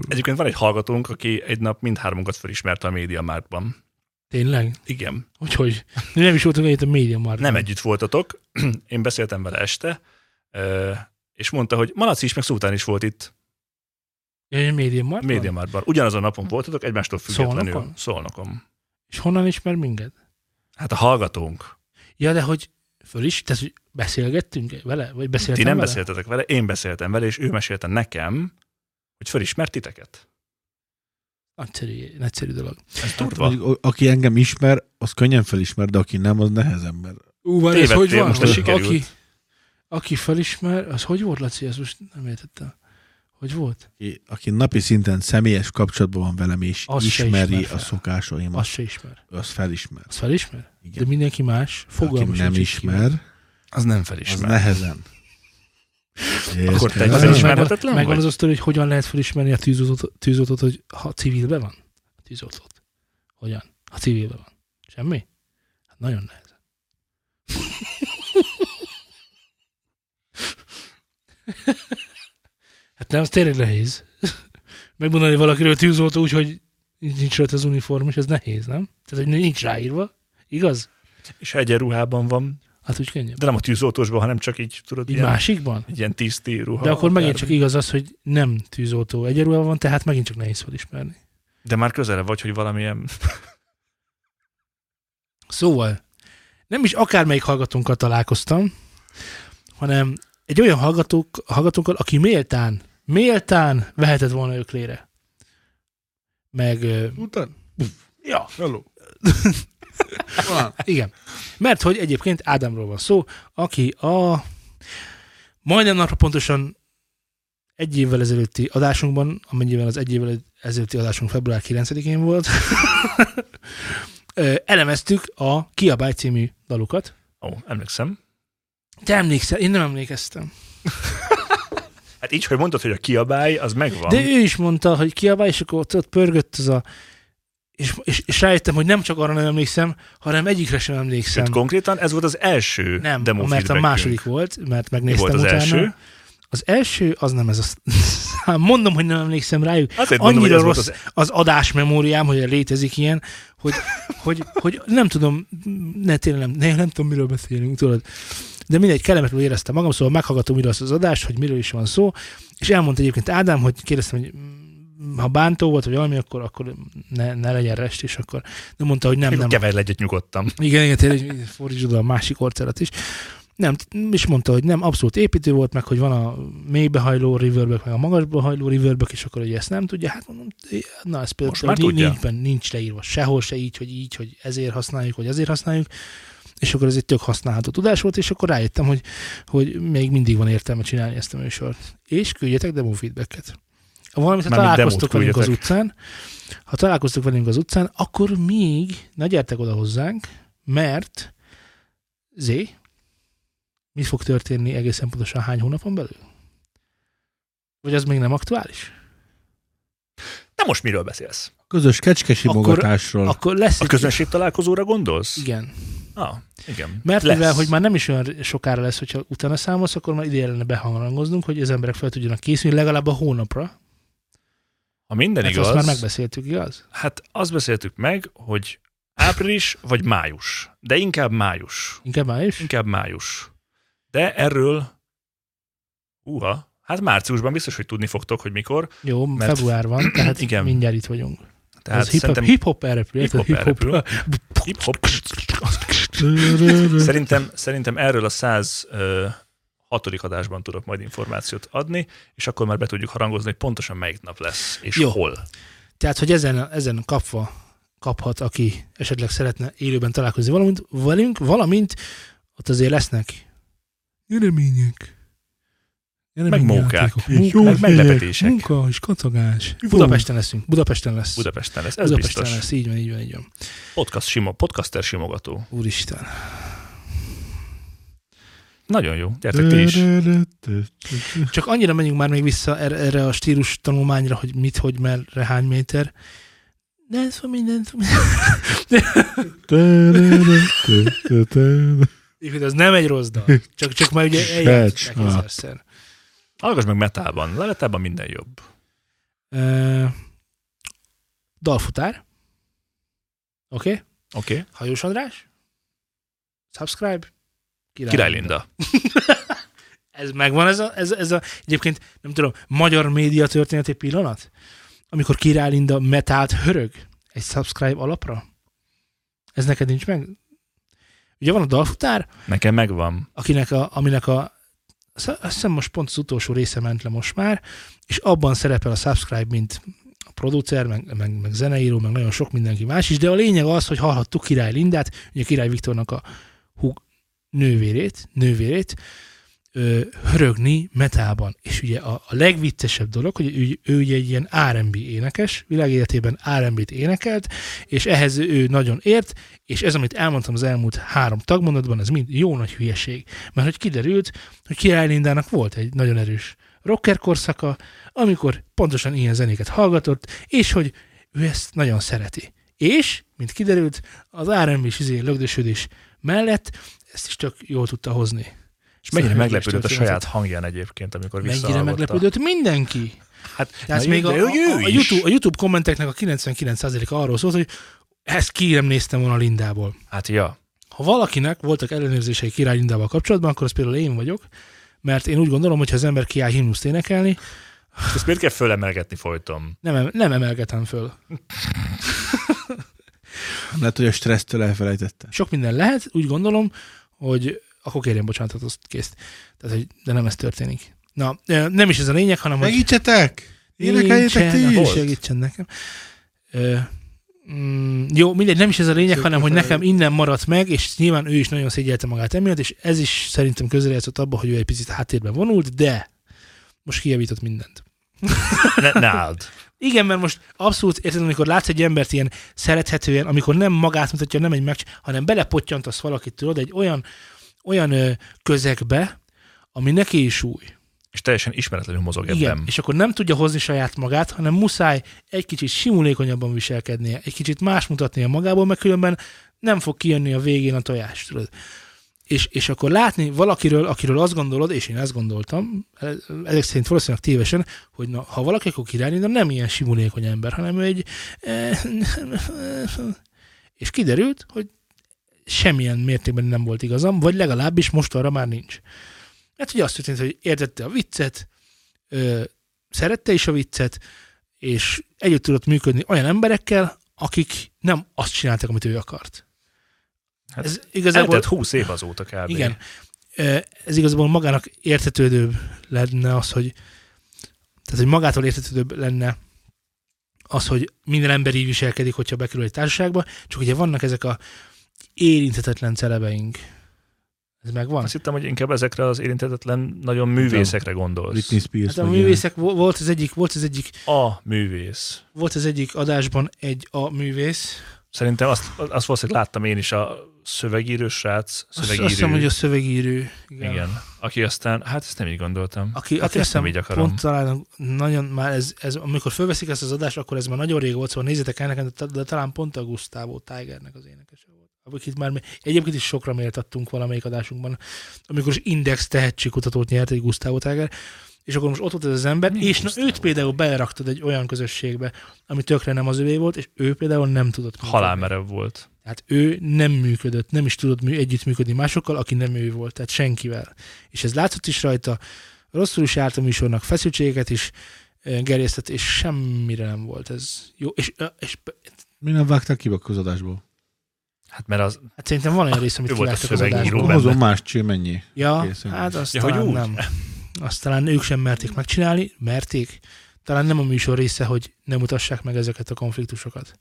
Egyébként van egy hallgatónk, aki egy nap mindhármunkat felismerte a média márkban.
Tényleg?
Igen.
Úgyhogy mi nem is voltunk együtt a Media Markt.
Nem együtt voltatok. Én beszéltem vele este, és mondta, hogy Malaci is, meg Szultán is volt itt
Ja, Media Markt?
Média Martban. Ugyanazon napon voltatok, egymástól függetlenül.
Szolnokon?
Szolnokon.
És honnan ismer minket?
Hát a hallgatónk.
Ja, de hogy föl is, tehát hogy beszélgettünk vele? Vagy beszéltem
Ti nem
vele?
beszéltetek vele, én beszéltem vele, és ő mesélte nekem, hogy felismert titeket.
Nagyszerű, nagyszerű dolog.
Ez durva.
Mondjuk, a- aki engem ismer, az könnyen felismer, de aki nem, az nehezember.
Ú, várj, ez hogy van?
most.
Aki, aki felismer, az hogy volt, Laci? Ezt most nem értettem. Hogy volt?
Aki, aki napi szinten személyes kapcsolatban van velem, és
Az
ismeri
ismer fel.
a szokásaimat,
Azt se ismer.
az felismer.
Az felismer?
Igen.
De mindenki más.
Aki
Fogalmas
nem
sincs,
ismer,
Az nem
az
felismer.
nehezen.
Akkor te
Érted?
egy
Megvan,
vagy?
az a sztori, hogy hogyan lehet felismerni a tűzoltót, tűzoltót hogy ha civilben van? A tűzoltót. Hogyan? Ha civilben van. Semmi? Hát nagyon nehezen. hát nem, az tényleg nehéz. Megmondani valakiről tűzoltó úgy, hogy nincs rajta az uniform, és ez nehéz, nem? Tehát, hogy nincs ráírva. Igaz?
És egyenruhában van,
Hát úgy könnyebb.
de nem a tűzoltósban, hanem csak így, tudod,
Így
ilyen,
másikban?
egy ilyen tiszti ruha.
De akkor megint csak igaz az, hogy nem tűzoltó egyenruhában van, tehát megint csak nehéz felismerni.
De már közele vagy, hogy valamilyen...
Szóval, nem is akármelyik hallgatónkkal találkoztam, hanem egy olyan hallgatók, hallgatókkal, aki méltán, méltán vehetett volna öklére. Meg,
Után?
ja,
Hello.
igen. Mert hogy egyébként Ádámról van szó, aki a majdnem napra pontosan egy évvel ezelőtti adásunkban, amennyiben az egy évvel ezelőtti adásunk február 9-én volt, elemeztük a Kiabály című dalukat.
Ó, emlékszem.
Te emlékszel? Én nem emlékeztem.
Hát így, hogy mondtad, hogy a kiabály, az megvan.
De ő is mondta, hogy kiabálj, és akkor ott, ott pörgött az a... És, és, és rájöttem, hogy nem csak arra nem emlékszem, hanem egyikre sem emlékszem.
Sőt, konkrétan ez volt az első
nem,
demo
mert a második volt, mert
Mi
megnéztem
volt az
utána.
első?
Az első, az nem ez a szám. Mondom, hogy nem emlékszem rájuk.
Azért mondom,
Annyira
volt
rossz
az...
az adásmemóriám, hogy létezik ilyen, hogy, hogy, hogy nem tudom, ne, tényleg nem, ne, nem tudom, miről beszélünk, tudod. De mindegy, kellemetlenül éreztem magam, szóval meghallgatom miről az adást, hogy miről is van szó, és elmondta egyébként Ádám, hogy kérdeztem, hogy mm, ha bántó volt, vagy valami, akkor, akkor ne, ne legyen rest, és akkor nem mondta, hogy nem, nem,
Keverj egyet nyugodtan.
igen, igen, tényleg fordítsd oda a másik orcelat is. Nem, és mondta, hogy nem, abszolút építő volt, meg hogy van a mélybehajló reverbök, meg a magasbehajló reverbök, és akkor ugye ezt nem tudja. Hát mondom, na ez például
már
nincs,
tudja.
nincs, nincs leírva sehol se így, hogy így, hogy ezért használjuk, vagy ezért használjuk. És akkor ez egy tök használható tudás volt, és akkor rájöttem, hogy, hogy még mindig van értelme csinálni ezt a műsort. És küldjetek demo feedbacket. Ha
Mármint
találkoztok velünk az utcán, ha találkoztok velünk az utcán, akkor még ne gyertek oda hozzánk, mert Zé, mi fog történni egészen pontosan hány hónapon belül? Vagy az még nem aktuális?
De most miről beszélsz?
Közös kecskesimogatásról.
Akkor lesz
A közönség találkozóra gondolsz?
Igen.
Ah, igen.
Mert
Lesz.
mivel, hogy már nem is olyan sokára lesz, hogyha utána számolsz, akkor már ide lenne behangoznunk, hogy az emberek fel tudjanak készülni legalább a hónapra.
Ha minden
Mert
igaz,
azt már megbeszéltük, igaz?
hát azt beszéltük meg, hogy április vagy május. De inkább május.
Inkább már is?
Inkább május. De erről, uha, hát márciusban biztos, hogy tudni fogtok, hogy mikor.
Jó,
Mert-
február van, tehát
Igen.
mindjárt itt vagyunk.
Tehát
Tehát hip-hop,
szerintem
hip-hop elrepül?
Hip-hop elrepül. hip-hop. Szerintem, szerintem erről a 106. adásban tudok majd információt adni, és akkor már be tudjuk harangozni, hogy pontosan melyik nap lesz, és
Jó.
hol.
Tehát, hogy ezen, ezen kapva kaphat, aki esetleg szeretne élőben találkozni valamint, velünk, valamint ott azért lesznek nyeremények.
Meg mókák. Meg meglepetések.
munka és kacagás. Budapesten leszünk. Budapesten lesz.
Budapesten lesz, ez
Budapesten
biztos.
lesz, így van, így van, így van.
Podcast simo, podcaster simogató.
Úristen.
Nagyon jó, gyertek ti is.
Csak annyira menjünk már még vissza erre, erre a stílus tanulmányra, hogy mit, hogy, merre, hány méter. De ez van minden. Így, az nem egy rossz dal. Csak, csak már ugye eljátszották
Catch up.
ezerszer.
Hallgass meg metában. Levetában minden jobb.
Ö, dalfutár. Oké? Okay?
Oké. Okay.
Hajós András, subscribe, Király,
Király Linda.
Ez megvan, ez a, ez, ez a, egyébként, nem tudom, magyar média történeti pillanat? Amikor Király Linda metált hörög egy subscribe alapra? Ez neked nincs meg? Ugye van a dalfutár,
Nekem megvan.
akinek a, aminek a azt hiszem most pont az utolsó része ment le most már, és abban szerepel a Subscribe, mint a producer, meg, meg, meg zeneíró, meg nagyon sok mindenki más is, de a lényeg az, hogy hallhattuk Király Lindát, ugye Király Viktornak a húg nővérét, nővérét, ö, hörögni metában. És ugye a, a legviccesebb dolog, hogy ő, ő ugye egy ilyen R&B énekes, világéletében R&B-t énekelt, és ehhez ő nagyon ért, és ez, amit elmondtam az elmúlt három tagmondatban, ez mind jó nagy hülyeség. Mert hogy kiderült, hogy Király Lindának volt egy nagyon erős rocker korszaka, amikor pontosan ilyen zenéket hallgatott, és hogy ő ezt nagyon szereti. És, mint kiderült, az R&B-s izé lögdösödés mellett ezt is tök jól tudta hozni.
És mennyire meglepődött a saját hangján egyébként, amikor
Mennyire meglepődött mindenki.
Hát,
Tehát
na,
még a,
ő,
a, a. YouTube, a YouTube kommenteknek a 99%-a arról szólt, hogy ezt ki nem néztem volna Lindából.
Hát ja.
Ha valakinek voltak ellenőrzései Király Lindával kapcsolatban, akkor az például én vagyok, mert én úgy gondolom, hogy ha az ember kiáll himnuszt énekelni,
Ezt miért kell fölemelgetni folyton?
nem, em- nem emelgetem föl.
Lehet, hogy a stressztől elfelejtette.
Sok minden lehet, úgy gondolom, hogy akkor kérjen bocsánatot, azt kész. Tehát, hogy, de nem ez történik. Na, nem is ez a lényeg, hanem hogy...
Segítsetek! Énekeljétek ti is!
Segítsen nekem. Ö, mm, jó, mindegy, nem is ez a lényeg, hanem hogy nekem innen maradt meg, és nyilván ő is nagyon szégyelte magát emiatt, és ez is szerintem közrejátszott abba, hogy ő egy picit háttérben vonult, de most kijavított mindent.
Ne, álld.
Igen, mert most abszolút érted, amikor látsz egy embert ilyen szerethetően, amikor nem magát mutatja, nem egy meg, hanem belepottyantasz valakit, tudod, egy olyan, olyan közegbe, ami neki is új.
És teljesen ismeretlenül mozog
Igen,
ebben.
és akkor nem tudja hozni saját magát, hanem muszáj egy kicsit simulékonyabban viselkednie, egy kicsit más mutatnia magából, mert különben nem fog kijönni a végén a tojás, tudod. És, és akkor látni valakiről, akiről azt gondolod, és én ezt gondoltam, ezek szerint valószínűleg tévesen, hogy na, ha valaki akkor királyi, de nem ilyen simulékony ember, hanem egy... És kiderült, hogy semmilyen mértékben nem volt igazam, vagy legalábbis most arra már nincs. Mert ugye azt történt, hogy értette a viccet, ö, szerette is a viccet, és együtt tudott működni olyan emberekkel, akik nem azt csináltak, amit ő akart.
Hát
Ez igazából,
Eltelt 20 év azóta kb.
igen, ez igazából magának értetődőbb lenne az, hogy tehát, hogy magától értetődőbb lenne az, hogy minden ember így viselkedik, hogyha bekerül egy társaságba, csak ugye vannak ezek a érinthetetlen celebeink. Ez megvan?
Azt hittem, hogy inkább ezekre az érintetetlen nagyon művészekre gondolsz.
Britney Spears.
Hát a művészek, vo- volt az egyik, volt az egyik,
A művész.
volt az egyik adásban egy a művész.
Szerintem azt, azt valószínűleg láttam én is a szövegírő srác, szövegírő.
azt hiszem, hogy a szövegírő. Igen.
Igen. Aki aztán, hát ezt nem így gondoltam.
Aki,
hát
aki
ezt
azt
nem így akarom.
pont talán nagyon már ez, ez, amikor fölveszik ezt az adást, akkor ez már nagyon rég volt, szóval nézzétek el nekem, de, de talán pont a Gustavo Tigernek az énekese volt. Akit már mi- egyébként is sokra méltattunk valamelyik adásunkban, amikor is Index tehetségkutatót nyert egy Gustavo Tiger, és akkor most ott volt ez az ember,
Mi
és na, őt például beleraktad egy olyan közösségbe, ami tökre nem az övé volt, és ő például nem tudott.
Halálmerev volt.
Tehát ő nem működött, nem is tudott mű, együttműködni másokkal, aki nem ő volt, tehát senkivel. És ez látszott is rajta, rosszul is járt a műsornak, feszültségeket is gerjesztett, és semmire nem volt ez jó. És, és
Mi nem vágták ki a közadásból?
Hát mert az,
hát szerintem van olyan rész, amit
a
kivágtak az
benne.
Hozom más cső, mennyi?
Ja,
Készen.
hát azt
Ja,
talán nem. Azt talán ők sem merték megcsinálni, merték. Talán nem a műsor része, hogy nem mutassák meg ezeket a konfliktusokat.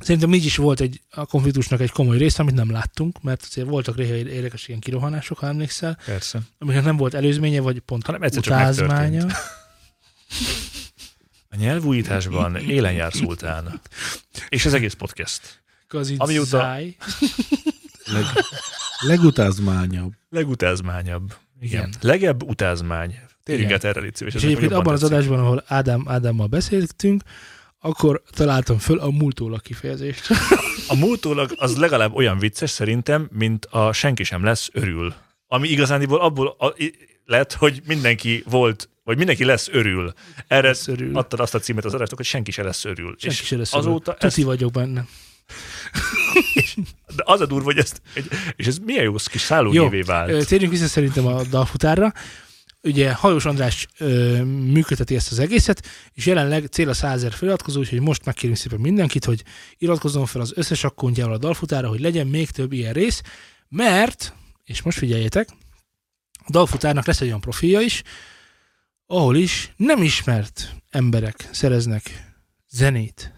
Szerintem így is volt egy, a konfliktusnak egy komoly része, amit nem láttunk, mert azért voltak néha érdekes ilyen kirohanások, ha emlékszel,
persze.
amiknek nem volt előzménye, vagy pont
Hanem egyszer csak
utázmánya.
A nyelvújításban élen jár szultán. És az egész podcast.
Kazid
Amióta-
záj.
Leg, legutázmányabb.
Legutázmányabb. Igen.
Igen.
Legebb utázmány. Térjünk
Igen.
át erre, légy.
És
nekem
egyébként abban az
tetszik.
adásban, ahol Ádám, Ádámmal beszéltünk, akkor találtam föl a múltólag kifejezést.
A múltólag az legalább olyan vicces szerintem, mint a senki sem lesz örül. Ami igazániból abból a, lett, hogy mindenki volt, vagy mindenki lesz örül. Erre
Lesz örül.
adtad azt a címet az adásnak, hogy senki se lesz örül.
Senki
És
se lesz
azóta
Tuti
ezt,
vagyok benne.
De az a durva, hogy ezt, egy, és ez milyen jó kis szállógévé vált.
Térjünk vissza szerintem a dalfutárra. Ugye Hajós András ö, működteti ezt az egészet, és jelenleg cél a 100 ezer feliratkozó, úgyhogy most megkérünk szépen mindenkit, hogy iratkozzon fel az összes akkontjával a dalfutára, hogy legyen még több ilyen rész, mert, és most figyeljetek, a dalfutárnak lesz egy olyan profilja is, ahol is nem ismert emberek szereznek zenét.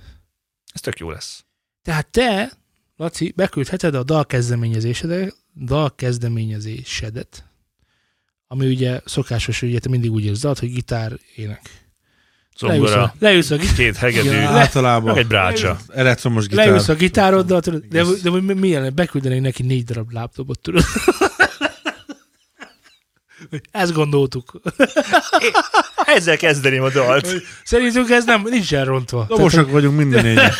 Ez tök jó lesz.
Tehát te, Laci, beküldheted a dalkezdeményezésedet, dalkezdeményezésedet, ami ugye szokásos, hogy ugye te mindig úgy érzed, hogy gitár, ének. Leülsz
Zongora,
a, leülsz a,
két hegedű, meg
általában
egy brácsa.
elektromos gitár.
leülsz a gitároddal, tudod, de, de, de milyen, beküldenék neki négy darab laptopot, tudod. Ezt gondoltuk.
Ezzel kezdeném a dalt.
Szerintünk ez nem, nincs elrontva. Tehát,
Dobosak vagyunk minden négyen.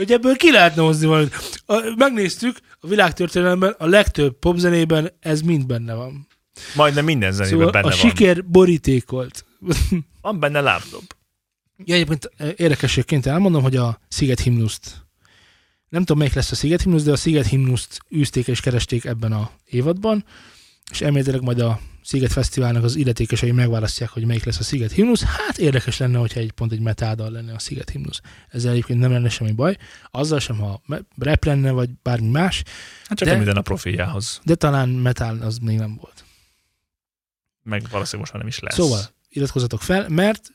Hogy ebből ki lehetne hozni valamit. A, megnéztük, a világtörténelemben a legtöbb popzenében ez mind benne van.
Majdnem minden zenében
Szóval
benne
a
van.
siker borítékolt.
Van benne laptop.
Ja, egyébként eh, érdekességként elmondom, hogy a Sziget himnuszt, nem tudom melyik lesz a Sziget himnusz, de a Sziget himnuszt űzték és keresték ebben a évadban, és elméletileg majd a Sziget Fesztiválnak az illetékesei megválasztják, hogy melyik lesz a Sziget himnusz. Hát érdekes lenne, hogyha egy pont egy metáldal lenne a Sziget himnusz. Ezzel egyébként nem lenne semmi baj. Azzal sem, ha rap lenne, vagy bármi más,
Hát csak
De-
de... minden a profiljához.
de talán metal az még nem volt.
Meg valószínűleg most már nem is lesz.
Szóval iratkozzatok fel, mert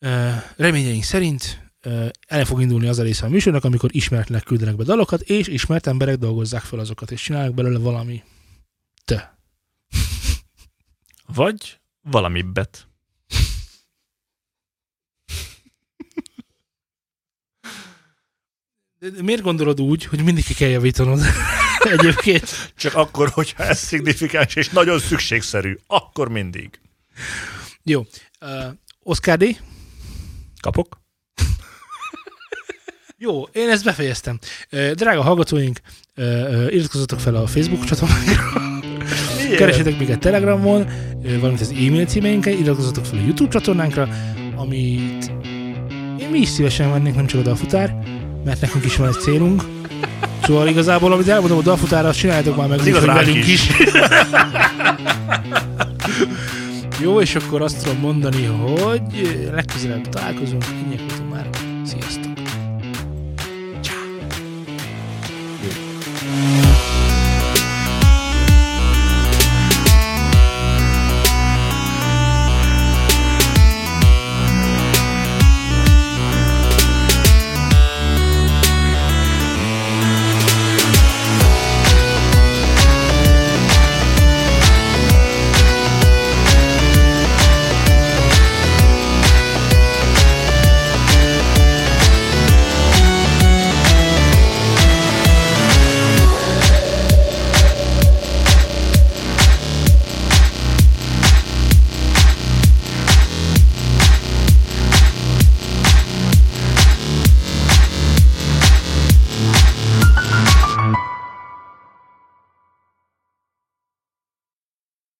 uh, reményeink szerint uh, el fog indulni az a része a műsornak, amikor ismeretlenek küldenek be dalokat, és ismert emberek dolgozzák fel azokat, és csinálnak belőle valami te.
Vagy valamibbet.
Miért gondolod úgy, hogy mindig ki kell javítanod? Egyébként.
Csak akkor, hogyha ez szignifikáns és nagyon szükségszerű. Akkor mindig.
Jó. Uh, Oscar D.
Kapok?
Jó, én ezt befejeztem. Uh, drága hallgatóink, uh, uh, iratkozzatok fel a Facebook csatornánkra. Keresetek minket Telegramon, valamint az e-mail címeinkkel, iratkozzatok fel a YouTube csatornánkra, amit én mi is szívesen vennénk, nem csak a dalfutár, mert nekünk is van egy célunk. Szóval igazából, amit elmondom a dalfutárra, azt csináljátok már meg,
Az igaz
velünk is.
is.
Jó, és akkor azt tudom mondani, hogy legközelebb találkozunk. Ennyi már.